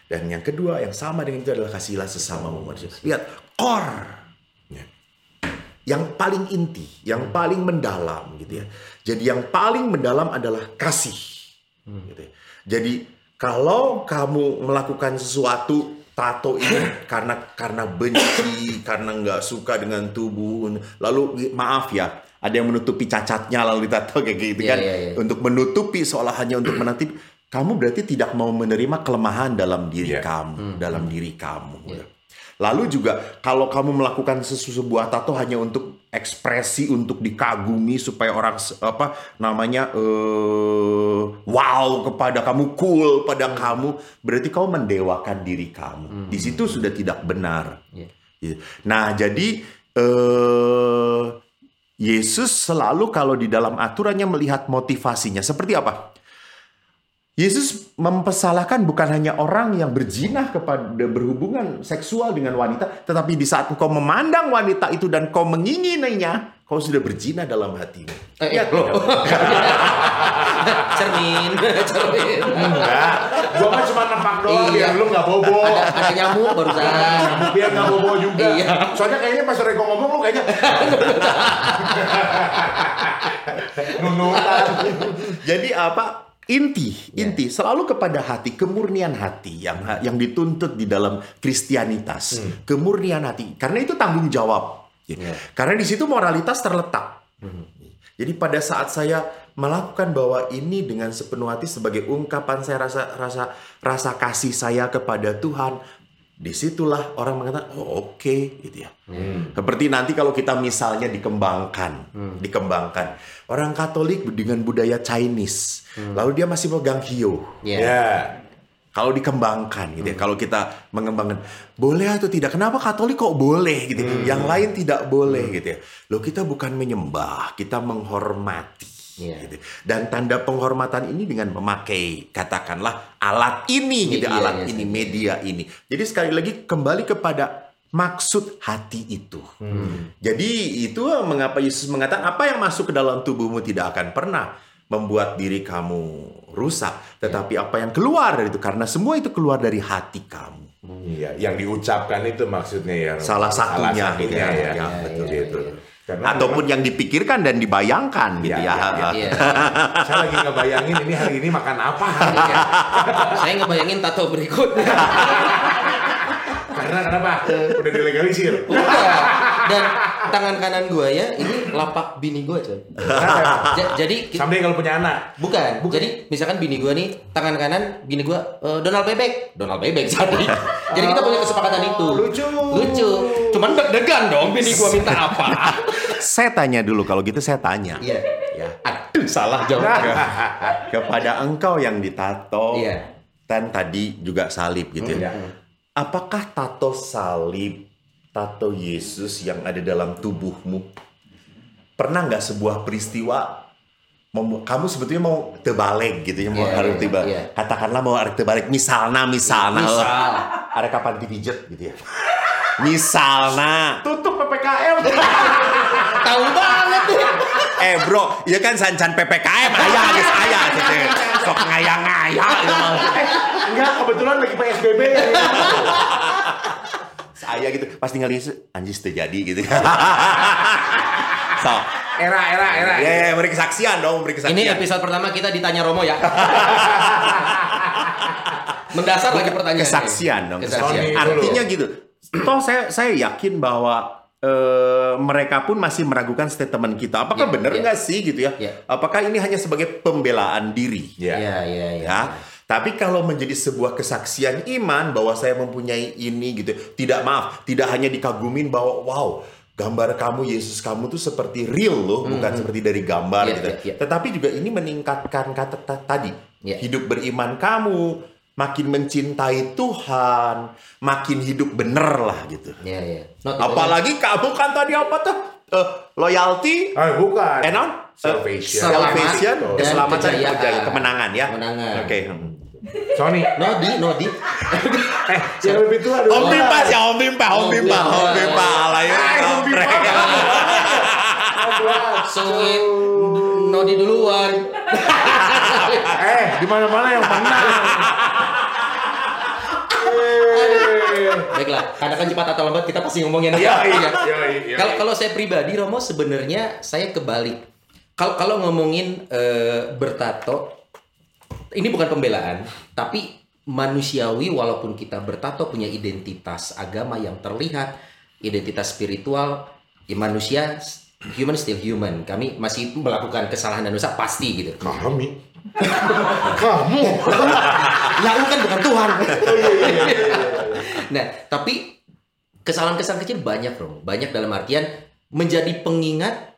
Dan yang kedua yang sama dengan itu adalah kasihlah sesamamu manusia. Lihat, core. Ya. Yang paling inti, yang paling mendalam gitu ya. Jadi yang paling mendalam adalah kasih. Gitu ya. Jadi kalau kamu melakukan sesuatu tato ini karena karena benci, karena nggak suka dengan tubuh, lalu maaf ya, ada yang menutupi cacatnya lalu ditato kayak gitu Iya, kan, iya, iya. untuk menutupi seolah hanya untuk menutupi. Kamu berarti tidak mau menerima kelemahan dalam diri Iya. kamu, dalam diri kamu. Iya. Lalu juga kalau kamu melakukan sesu- sebuah tato hanya untuk ekspresi untuk dikagumi supaya orang apa namanya eh wow kepada kamu cool pada kamu berarti kamu mendewakan diri kamu. Di situ sudah tidak benar. Iya. Gitu. Nah, jadi eh Yesus selalu kalau di dalam aturannya melihat motivasinya seperti apa? Yesus mempersalahkan bukan hanya orang yang berjinah kepada berhubungan seksual dengan wanita, tetapi di saat engkau memandang wanita itu dan kau mengingininya, kau sudah berjinah dalam hatimu. Eh, Lihat, loh. cermin, cermin. Enggak. Gua kan cuma nempak doang Iya. biar lu nggak bobo. Ada, ada nyamuk barusan. Biar nggak bobo juga. Iya. Soalnya kayaknya pas Reko ngomong lu kayaknya nunutan. Jadi apa? Inti, inti selalu kepada hati, kemurnian hati yang yang dituntut di dalam Kristianitas, kemurnian hati. Karena itu tanggung jawab. Iya. Karena di situ moralitas terletak. Jadi pada saat saya melakukan bahwa ini dengan sepenuh hati sebagai ungkapan saya rasa rasa rasa kasih saya kepada Tuhan, di situlah orang mengatakan oh oke gitu ya. Seperti nanti kalau kita misalnya dikembangkan, dikembangkan orang Katolik dengan budaya Chinese, lalu dia masih pegang hiyo. Iya. Ya. Kalau dikembangkan gitu ya, kalau kita mengembangkan boleh atau tidak? Kenapa Katolik kok boleh gitu? Yang lain tidak boleh gitu ya. Loh kita bukan menyembah, kita menghormati. Iya. Gitu. Dan tanda penghormatan ini dengan memakai katakanlah alat ini gitu, Media, alat ya, ini, media ini. Jadi sekali lagi kembali kepada maksud hati itu. Jadi itu mengapa Yesus mengatakan apa yang masuk ke dalam tubuhmu tidak akan pernah membuat diri kamu rusak, tetapi apa yang keluar dari itu karena semua itu keluar dari hati kamu. Iya, yang diucapkan itu maksudnya ya. Salah satunya, gitu ya. ya. Ya, betul iya, gitu. iya. Karena Ataupun yang dipikirkan dan dibayangkan gitu Ya, ya. ya, ya. Iya. memang saya lagi ngebayangin ini hari ini makan apa. Iya. Saya ngebayangin tato berikutnya. Karena kenapa? Udah dilegalisir. Udah. Dan tangan kanan gua ya ini lapak bini gua coy. Jadi Someday kalau punya anak. bukan. Jadi misalkan bini gua nih tangan kanan bini gua eh, Donald Bebek. Donald Bebek jadi. Jadi kita punya kesepakatan itu. Lucu. Lucu. Cuman deg-degan dong bini gua minta apa. Saya tanya dulu kalau gitu saya tanya. Iya. Ya. Aduh salah jawab. Kepada engkau yang ditato, Iya. Ten tadi juga salib gitu ya. Apakah tato salib, tato Yesus yang ada dalam tubuhmu pernah nggak sebuah peristiwa kamu sebetulnya mau terbalik gitu ya mau Iya, harus iya, tiba iya. katakanlah mau harus terbalik misalnya misalnya Misal. ada kapan dipijet gitu ya misalnya Tutup PPKM. Tahu banget tuh. eh bro ya kan sancan PPKM ayah geus aya gitu sok ngaya-ngaya gitu. Enggak, kebetulan lagi PSBB. saya gitu pas tinggal Yesus anjis terjadi gitu so Era, era, era. ya, ya beri kesaksian dong beri kesaksian Ini episode pertama kita ditanya Romo ya. Mendasar lagi pertanyaan. kesaksian dong Kesaksian. Sony. artinya gitu toh saya saya yakin bahwa eh, mereka pun masih meragukan statement kita apakah Iya, benar iya. nggak sih gitu ya Iya. apakah ini hanya sebagai pembelaan diri Ya. Iya, iya, iya. ya tapi kalau menjadi sebuah kesaksian iman bahwa saya mempunyai ini gitu tidak maaf tidak hanya dikagumin bahwa wow gambar kamu Yesus kamu tuh seperti real loh bukan seperti dari gambar Iya, gitu iya, iya. tetapi juga ini meningkatkan kata ta- tadi Iya. hidup beriman kamu makin mencintai Tuhan makin hidup bener lah gitu Iya, iya. Not apalagi kamu kan tadi apa tuh Eh, loyalty Ah, bukan. eh non Salvation. Selamat salvation dan keselamatan kejayaan. kejayaan, kemenangan ya Kemenangan. oke hmm. Sony. Nodi, Nodi. Eh, yang lebih tua dulu. Om Bimpa ya, Om Bimpa, Om Bimpa. Om Bimpa, lahir Eh, Om Bimpa. Sweet Nodi duluan. Eh, di mana-mana yang menang. Eh. Baiklah, karena kan cepat atau lambat kita pasti ngomongin Iya, ya. iya, iya, iya. Kalau kalau saya pribadi Romo sebenarnya saya kebalik. Kalau kalau ngomongin eh, bertato ini bukan pembelaan, tapi manusiawi walaupun kita bertato punya identitas agama yang terlihat, identitas spiritual, ya manusia human still human. Kami masih melakukan kesalahan dan dosa pasti gitu. Kami. Kamu. Lah lu kan bukan Tuhan. Nah, tapi kesalahan-kesalahan kecil banyak, Bro. Banyak dalam artian menjadi pengingat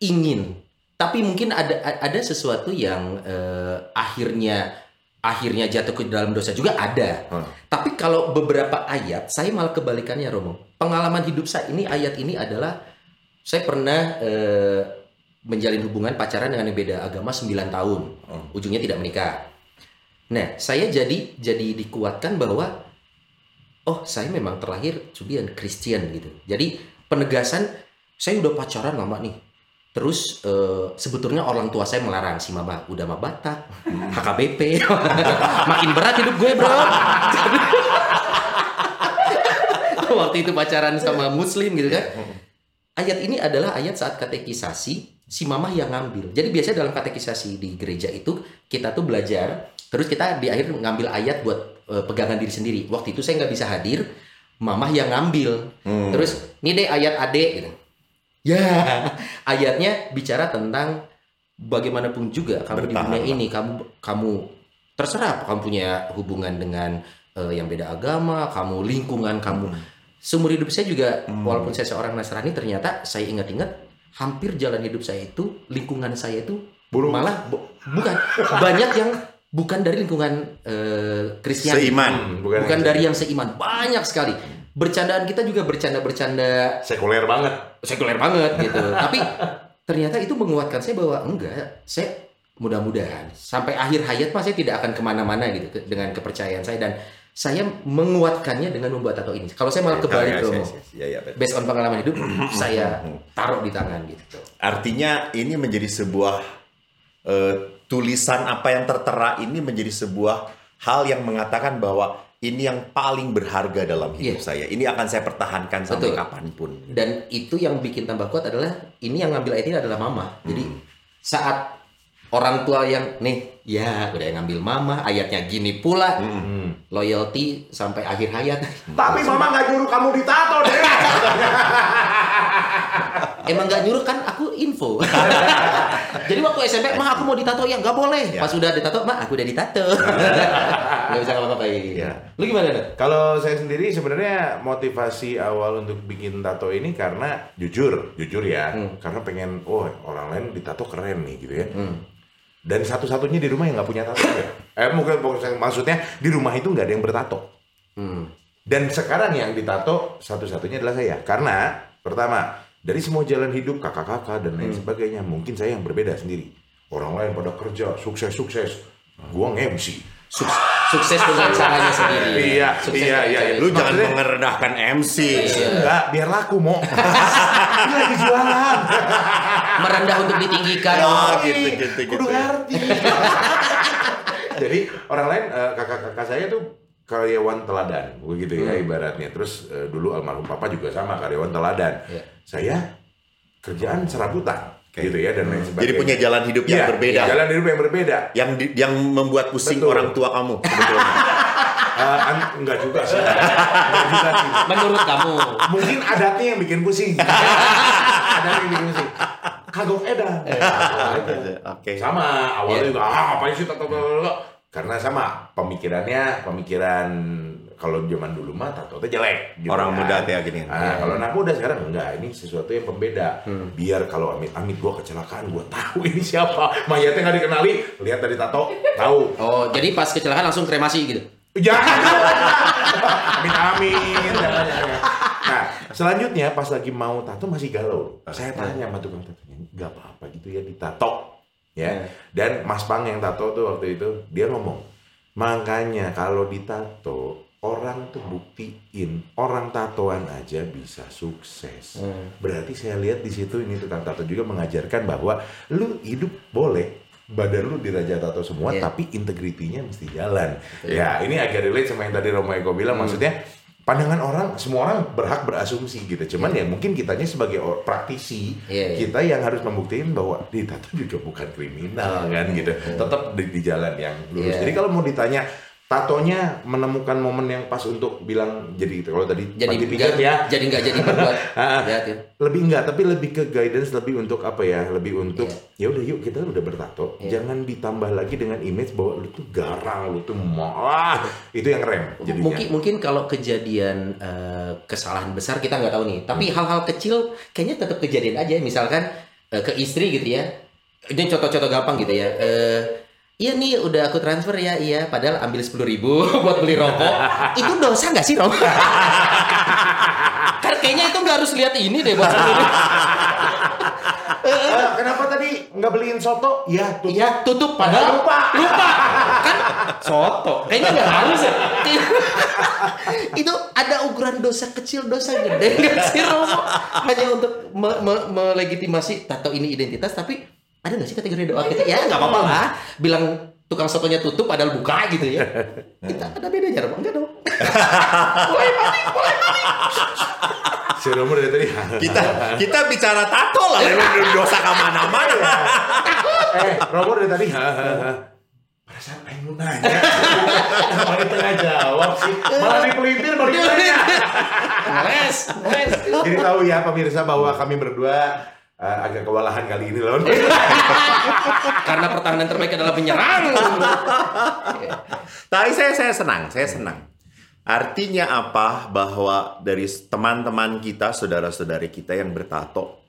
ingin. Tapi mungkin ada ada sesuatu yang eh, akhirnya akhirnya jatuh ke dalam dosa juga ada. Hmm. Tapi kalau beberapa ayat saya malah kebalikannya, Romo. Pengalaman hidup saya ini ayat ini adalah saya pernah eh, menjalin hubungan pacaran dengan yang beda agama 9 tahun. Ujungnya tidak menikah. Nah, saya jadi jadi dikuatkan bahwa oh, saya memang terlahir to be a Christian gitu. Jadi penegasan saya udah pacaran lama nih. Terus eh, sebetulnya orang tua saya melarang si mama udah mah Batak, HKBP. Makin berat hidup gue, Bro. Waktu itu pacaran sama muslim gitu kan. Ayat ini adalah ayat saat katekisasi si mama yang ngambil. Jadi biasanya dalam katekisasi di gereja itu kita tuh belajar terus kita di akhir ngambil ayat buat pegangan diri sendiri. Waktu itu saya nggak bisa hadir, mama yang ngambil. Terus ini deh ayat ade gitu. Ya, ayatnya bicara tentang bagaimanapun juga kamu di Bertahan dunia lah. ini kamu kamu terserah kamu punya hubungan dengan eh, yang beda agama, kamu lingkungan kamu. Seumur hidup saya juga walaupun saya seorang Nasrani ternyata saya ingat-ingat hampir jalan hidup saya itu lingkungan saya itu Buruk. malah bu- bukan banyak yang bukan dari lingkungan eh, Kristiani. Seiman. Hmm, Bukan, bukan, yang dari yang seiman. Banyak sekali. Bercandaan kita juga bercanda-bercanda sekuler banget. sekuler banget gitu. Tapi ternyata itu menguatkan saya bahwa enggak, saya mudah-mudahan sampai akhir hayat mas saya tidak akan ke mana-mana gitu ke- dengan kepercayaan saya dan saya menguatkannya dengan membuat tato ini. Kalau saya malah kebalik Ya, Romo. ya, ya, ya, betul. Based on pengalaman hidup, saya taruh di tangan gitu. Artinya ini menjadi sebuah eh, tulisan apa yang tertera ini menjadi sebuah hal yang mengatakan bahwa ini yang paling berharga dalam hidup Iya. saya. Ini akan saya pertahankan sampai Betul. kapan pun. Dan itu yang bikin tambah kuat adalah ini yang ngambil ayat ini adalah mama. Jadi saat orang tua yang nih ya udah yang ngambil mama ayatnya gini pula loyalty sampai akhir hayat Tapi mama nggak nyuruh kamu ditato deh. emang nggak nyuruh kan aku info jadi waktu SMP mah aku mau ditato ya nggak boleh Ya. pas udah ditato mah aku udah ditato nggak bisa ngapa-ngapain Ya. lu gimana? Kalau saya sendiri sebenarnya motivasi awal untuk bikin tato ini karena jujur, jujur ya, Hmm. karena pengen, oh orang lain ditato keren nih gitu ya. Hmm. dan satu-satunya di rumah yang nggak punya tato ya. Eh mungkin maksudnya di rumah itu nggak ada yang bertato. Hmm. Dan sekarang yang ditato satu-satunya adalah saya. Karena pertama dari semua jalan hidup kakak-kakak dan lain hmm. sebagainya mungkin saya yang berbeda sendiri. Orang lain pada kerja sukses-sukses, gua nge-MC. Sukses dengan caranya sendiri. Iya, sukses iya, iya, iya. Lu jangan mengerendahkan MC. Iya. Enggak, biar laku, mau. Ini lagi jualan. Merendah untuk ditinggikan. Oh, gitu, gitu, gitu. Kudu ngerti. Jadi orang lain eh, kakak-kakak saya tuh karyawan teladan, begitu ya hmm. ibaratnya. Terus uh, dulu almarhum papa juga sama karyawan teladan. Yeah. Saya kerjaan serabutan. Okay. gitu ya dan lain sebagainya. Jadi punya jalan hidup yang ya, berbeda. Jalan hidup yang berbeda. Yang di, yang membuat pusing Betul. orang tua kamu sebetulnya. uh, enggak juga sih. enggak juga sih. Menurut kamu. Mungkin adatnya yang bikin pusing. adatnya yang bikin pusing. Kagok edan. Eh, Oke. Okay. Sama awalnya yeah. juga ah apa sih karena sama pemikirannya pemikiran kalau zaman dulu mah tato itu jelek gitu orang kan. muda kayak gini nah, hmm. kalau anak muda sekarang enggak. Ini sesuatu yang pembeda. Hmm. biar kalau amit amit gua kecelakaan gua tahu ini siapa. Mayatnya nggak dikenali lihat dari tato tahu. Oh jadi pas kecelakaan langsung kremasi gitu? Jangan amin amin nah selanjutnya pas lagi mau tato masih galau. Saya tanya sama tukang tatonya nggak apa apa gitu ya ditato ya hmm. dan Mas Pang yang tato tuh waktu itu dia ngomong makanya kalau ditato orang tuh buktiin orang tatoan aja bisa sukses. Hmm. Berarti saya lihat di situ ini tukang tato juga mengajarkan bahwa lu hidup boleh badan lu diraja tato semua yeah. tapi integritinya mesti jalan. Yeah. Ya, ini agak relate sama yang tadi Romo Eko bilang hmm. maksudnya pandangan orang semua orang berhak berasumsi gitu cuman yeah. ya mungkin kitanya sebagai praktisi yeah, yeah. kita yang harus membuktikan bahwa di tato juga bukan kriminal kan gitu yeah. tetap di, di jalan yang lurus yeah. jadi kalau mau ditanya tatonya menemukan momen yang pas untuk bilang jadi gitu. Kalau tadi jadi pijat ya. Jadi nggak jadi berbuat. ya, lebih enggak, tapi lebih ke guidance, lebih untuk apa ya? Lebih untuk yeah. ya udah yuk kita udah bertato, yeah. jangan ditambah lagi dengan image bahwa lu tuh garang, lu tuh malah itu yang rem. Jadinya. Mungkin mungkin kalau kejadian uh, kesalahan besar kita nggak tahu nih, tapi hmm. hal-hal hmm. kecil kayaknya tetap kejadian aja. Misalkan uh, ke istri gitu ya. Ini contoh-contoh gampang gitu ya. Uh, Iya nih udah aku transfer ya iya padahal ambil sepuluh ribu buat beli rokok itu dosa nggak sih Rom? kan kayaknya itu nggak harus lihat ini deh buat uh, kenapa tadi nggak beliin soto? Ya tutup. Ya tutup padahal lupa. Lupa. Kan soto. Kayaknya nggak harus ya. itu ada ukuran dosa kecil dosa gede nggak sih Romo? Hanya untuk me me melegitimasi tato ini identitas tapi ada nggak sih kategori doa kita? Ya nggak apa-apa lah. Bilang tukang sotonya tutup padahal buka gitu ya. Kita ada bedanya apa enggak dong. Mulai panik mulai panik si Romo dari tadi. Kita kita bicara tato lah yang dosa ke mana-mana. Eh Romo dari tadi. Perasaan Aing lu nanya malah di tengah jawab sih. Malah dipelintir baru ditanya les les jadi tahu ya pemirsa bahwa kami berdua uh, agak kewalahan kali ini loh. Karena pertahanan terbaik adalah penyerang. Tapi saya saya senang, saya senang. Artinya apa? Bahwa dari teman-teman kita, saudara-saudari kita yang bertato,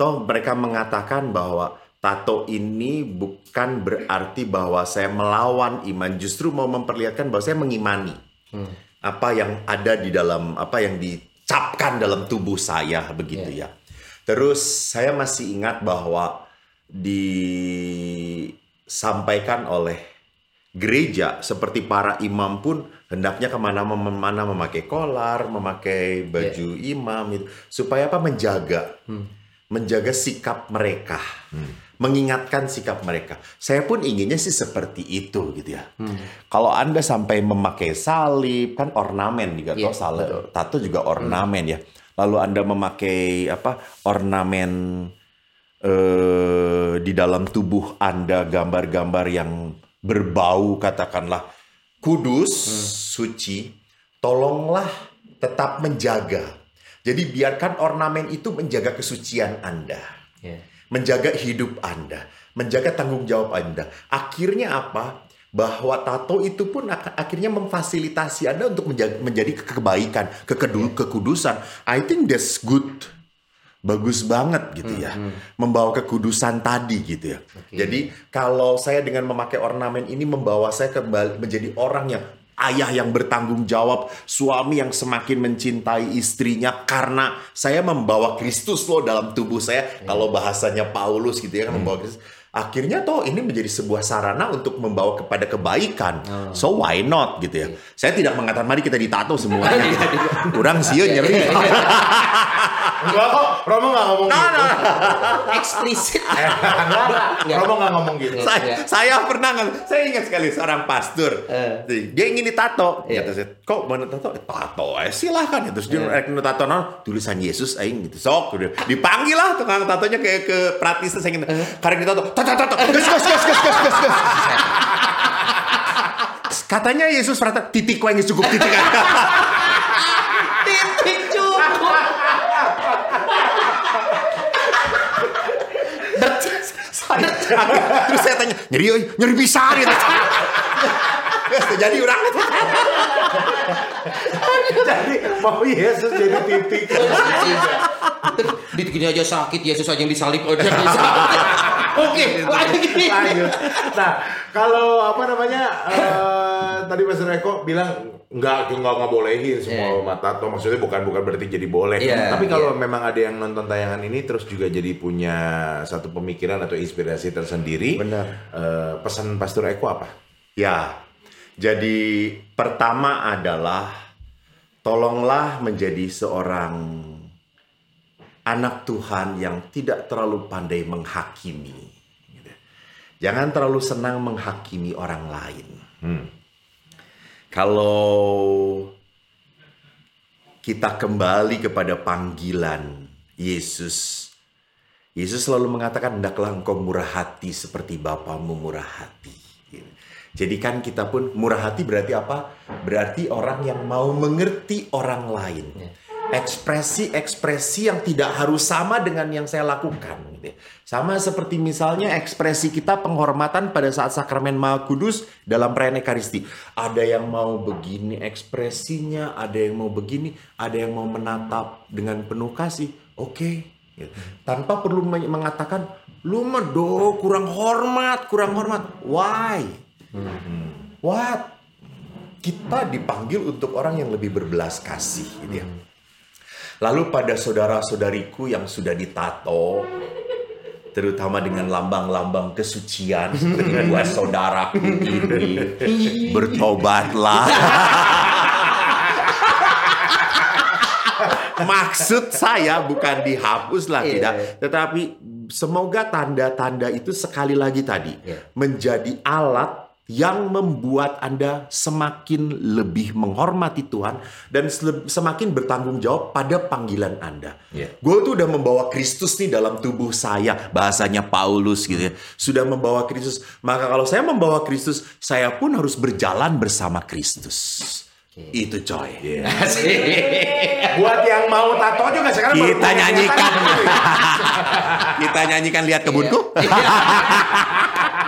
toh mereka mengatakan bahwa tato ini bukan berarti bahwa saya melawan iman, justru mau memperlihatkan bahwa saya mengimani hmm. apa yang ada di dalam apa yang dicapkan dalam tubuh saya begitu yeah. ya. Terus saya masih ingat bahwa disampaikan oleh gereja seperti para imam pun hendaknya ke mana-mana memakai kolar, memakai baju yeah. imam itu supaya apa menjaga, hmm. menjaga sikap mereka, hmm. mengingatkan sikap mereka. Saya pun inginnya sih seperti itu gitu ya. Hmm. Kalau anda sampai memakai salib kan ornamen juga, yeah, salib, tato juga ornamen hmm. ya lalu Anda memakai apa ornamen eh, di dalam tubuh Anda gambar-gambar yang berbau katakanlah kudus, hmm. suci, tolonglah tetap menjaga. Jadi biarkan ornamen itu menjaga kesucian Anda. Yeah. Menjaga hidup Anda, menjaga tanggung jawab Anda. Akhirnya apa? Bahwa tato itu pun akhirnya memfasilitasi Anda untuk menjadi, menjadi kebaikan, kekedu, kekudusan. I think that's good. bagus banget gitu ya, membawa kekudusan tadi gitu ya. Jadi kalau saya dengan memakai ornamen ini membawa saya kembali menjadi orang yang ayah yang bertanggung jawab, suami yang semakin mencintai istrinya karena saya membawa Kristus loh dalam tubuh saya. Kalau bahasanya Paulus gitu ya kan membawa Kristus. Akhirnya toh ini menjadi sebuah sarana untuk membawa kepada kebaikan. So why not gitu ya. Saya tidak mengatakan mari kita ditato semuanya. Kurang sih nyeri. Enggak kok, Romo nggak ngomong gitu. Eksplisit. Enggak, Romo nggak ngomong gitu. saya, saya pernah nggak- saya ingat sekali seorang pastor Eh. dia ingin ditato Iya. kata saya kok mau tato Eh, tato eh, silahkan ya terus dia rek nu tato non tulisan Yesus aing gitu sok dipanggil lah tukang tatonya kayak ke pratis saya ingin karena ditato tato tato gas gas gas gas gas gas gas. Katanya Yesus rata titik kau yang cukup titik. Titik cukup. saya, terus saya tanya nyeri oi, nyeri bisa gitu jadi orang. Jadi mau Yesus jadi titik. Titik ini aja sakit, Yesus aja yang disalib. Aja bisa. Oke, lanjut. Lanjut. Nah, kalau apa namanya eh, tadi Mas Reko bilang nggak nggak nggak bolehin semua Iya. mata tato maksudnya bukan bukan berarti jadi boleh. Iya, Tapi kalau iya. memang ada yang nonton tayangan ini terus juga jadi punya satu pemikiran atau inspirasi tersendiri. Benar. eh, pesan Pastor Eko apa? Ya, jadi pertama adalah tolonglah menjadi seorang anak Tuhan yang tidak terlalu pandai menghakimi. Jangan terlalu senang menghakimi orang lain. Hmm. Kalau kita kembali kepada panggilan Yesus, Yesus selalu mengatakan, "Hendaklah engkau murah hati seperti Bapamu murah hati." Jadi kan kita pun murah hati berarti apa? Berarti orang yang mau mengerti orang lain. Ekspresi-ekspresi yang tidak harus sama dengan yang saya lakukan. gitu ya. Sama seperti misalnya ekspresi kita penghormatan pada saat sakramen Maha Kudus dalam perayaan Ekaristi. Ada yang mau begini ekspresinya, ada yang mau begini, ada yang mau menatap dengan penuh kasih. Oke. gitu. Tanpa perlu men- mengatakan, lu mah do kurang hormat, kurang hormat. Why? What? Kita dipanggil untuk orang yang lebih berbelas kasih gitu ya. Lalu pada saudara-saudariku yang sudah ditato terutama dengan lambang-lambang kesucian seperti dua saudaraku ini bertobatlah. Maksud saya bukan dihapuslah Iya, tidak, tetapi semoga tanda-tanda itu sekali lagi tadi Iya. menjadi alat yang membuat Anda semakin lebih menghormati Tuhan dan semakin bertanggung jawab pada panggilan Anda. Iya. Gue tuh udah membawa Kristus nih dalam tubuh saya, bahasanya Paulus gitu ya. Sudah membawa Kristus. Maka kalau saya membawa Kristus, saya pun harus berjalan bersama Kristus. Itu coy. Buat yang mau tato juga sekarang Kita nyanyikan. Kita nyanyikan lihat kebunku.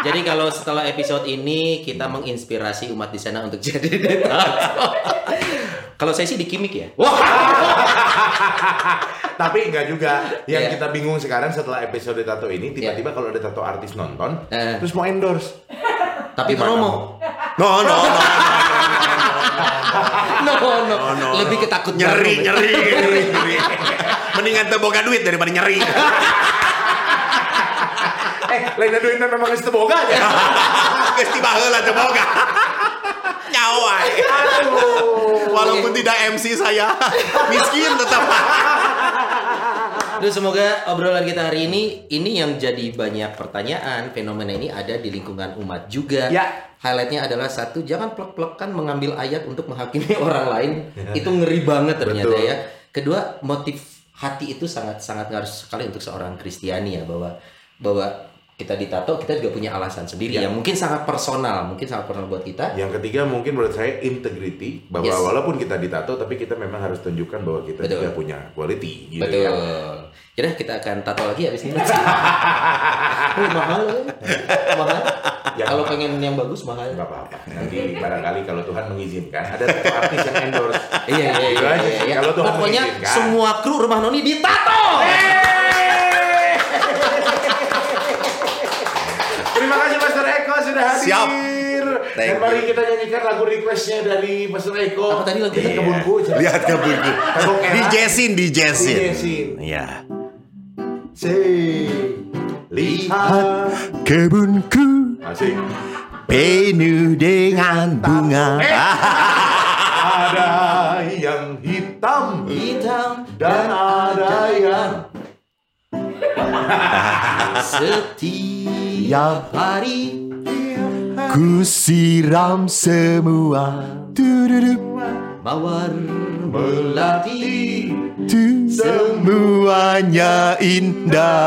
Jadi kalau setelah episode ini kita menginspirasi umat di sana untuk jadi tato. kalau saya sih di kimik ya. Wah. Tapi enggak juga. Yang Iya. kita bingung sekarang setelah episode tato ini, tiba-tiba kalau ada tato artis nonton, Eh. terus mau endorse. Tapi promo. No, no, no. No, no. no, no. Lebih ketakut Nyeri, nyeri, nyeri, nyeri. Mendingan teboga duit daripada nyeri. Eh, lain duitnya memang geus teu boga aja. Geus tiba heula teboga. Nyawa. Walaupun tidak MC saya, miskin tetap. Aduh, semoga obrolan kita hari ini ini yang jadi banyak pertanyaan fenomena ini ada di lingkungan umat juga. Ya. Highlightnya adalah satu jangan plek-plekan mengambil ayat untuk menghakimi orang lain itu ngeri banget ternyata Betul. ya. Kedua motif hati itu sangat sangat ngaruh sekali untuk seorang Kristiani ya bahwa bahwa kita ditato kita juga punya alasan sendiri Ya. yang mungkin sangat personal mungkin sangat personal buat kita. Yang ketiga mungkin menurut saya integrity bahwa Yes. walaupun kita ditato tapi kita memang harus tunjukkan bahwa kita Betul. juga punya quality gitu Betul. ya. Jadi kita akan tato lagi habis ini. oh, mahal. ya. Mahal. Ya, Kalau mahal. pengen yang bagus mahal. Enggak apa-apa. Nanti barangkali kalau Tuhan mengizinkan ada artis yang endorse. Iya iya iya. aja iya, iya. Kalau Tuhan Pokoknya mengizinkan. semua kru rumah Noni ditato. sudah hadir. Siap. Dan Thank mari kita nyanyikan lagu requestnya dari Mas Eko. Apa tadi lagu Lihat itu? kebunku. Lihat kebunku. Tembok Di. Jessin, di Jessin. Di Jessin. Iya. Say, lihat. Kebunku Asik. penuh dengan bunga. Ada yang hitam Hitam dan ada yang setiap hari Ku siram semua. Tududup. mawar melati Tu semuanya indah.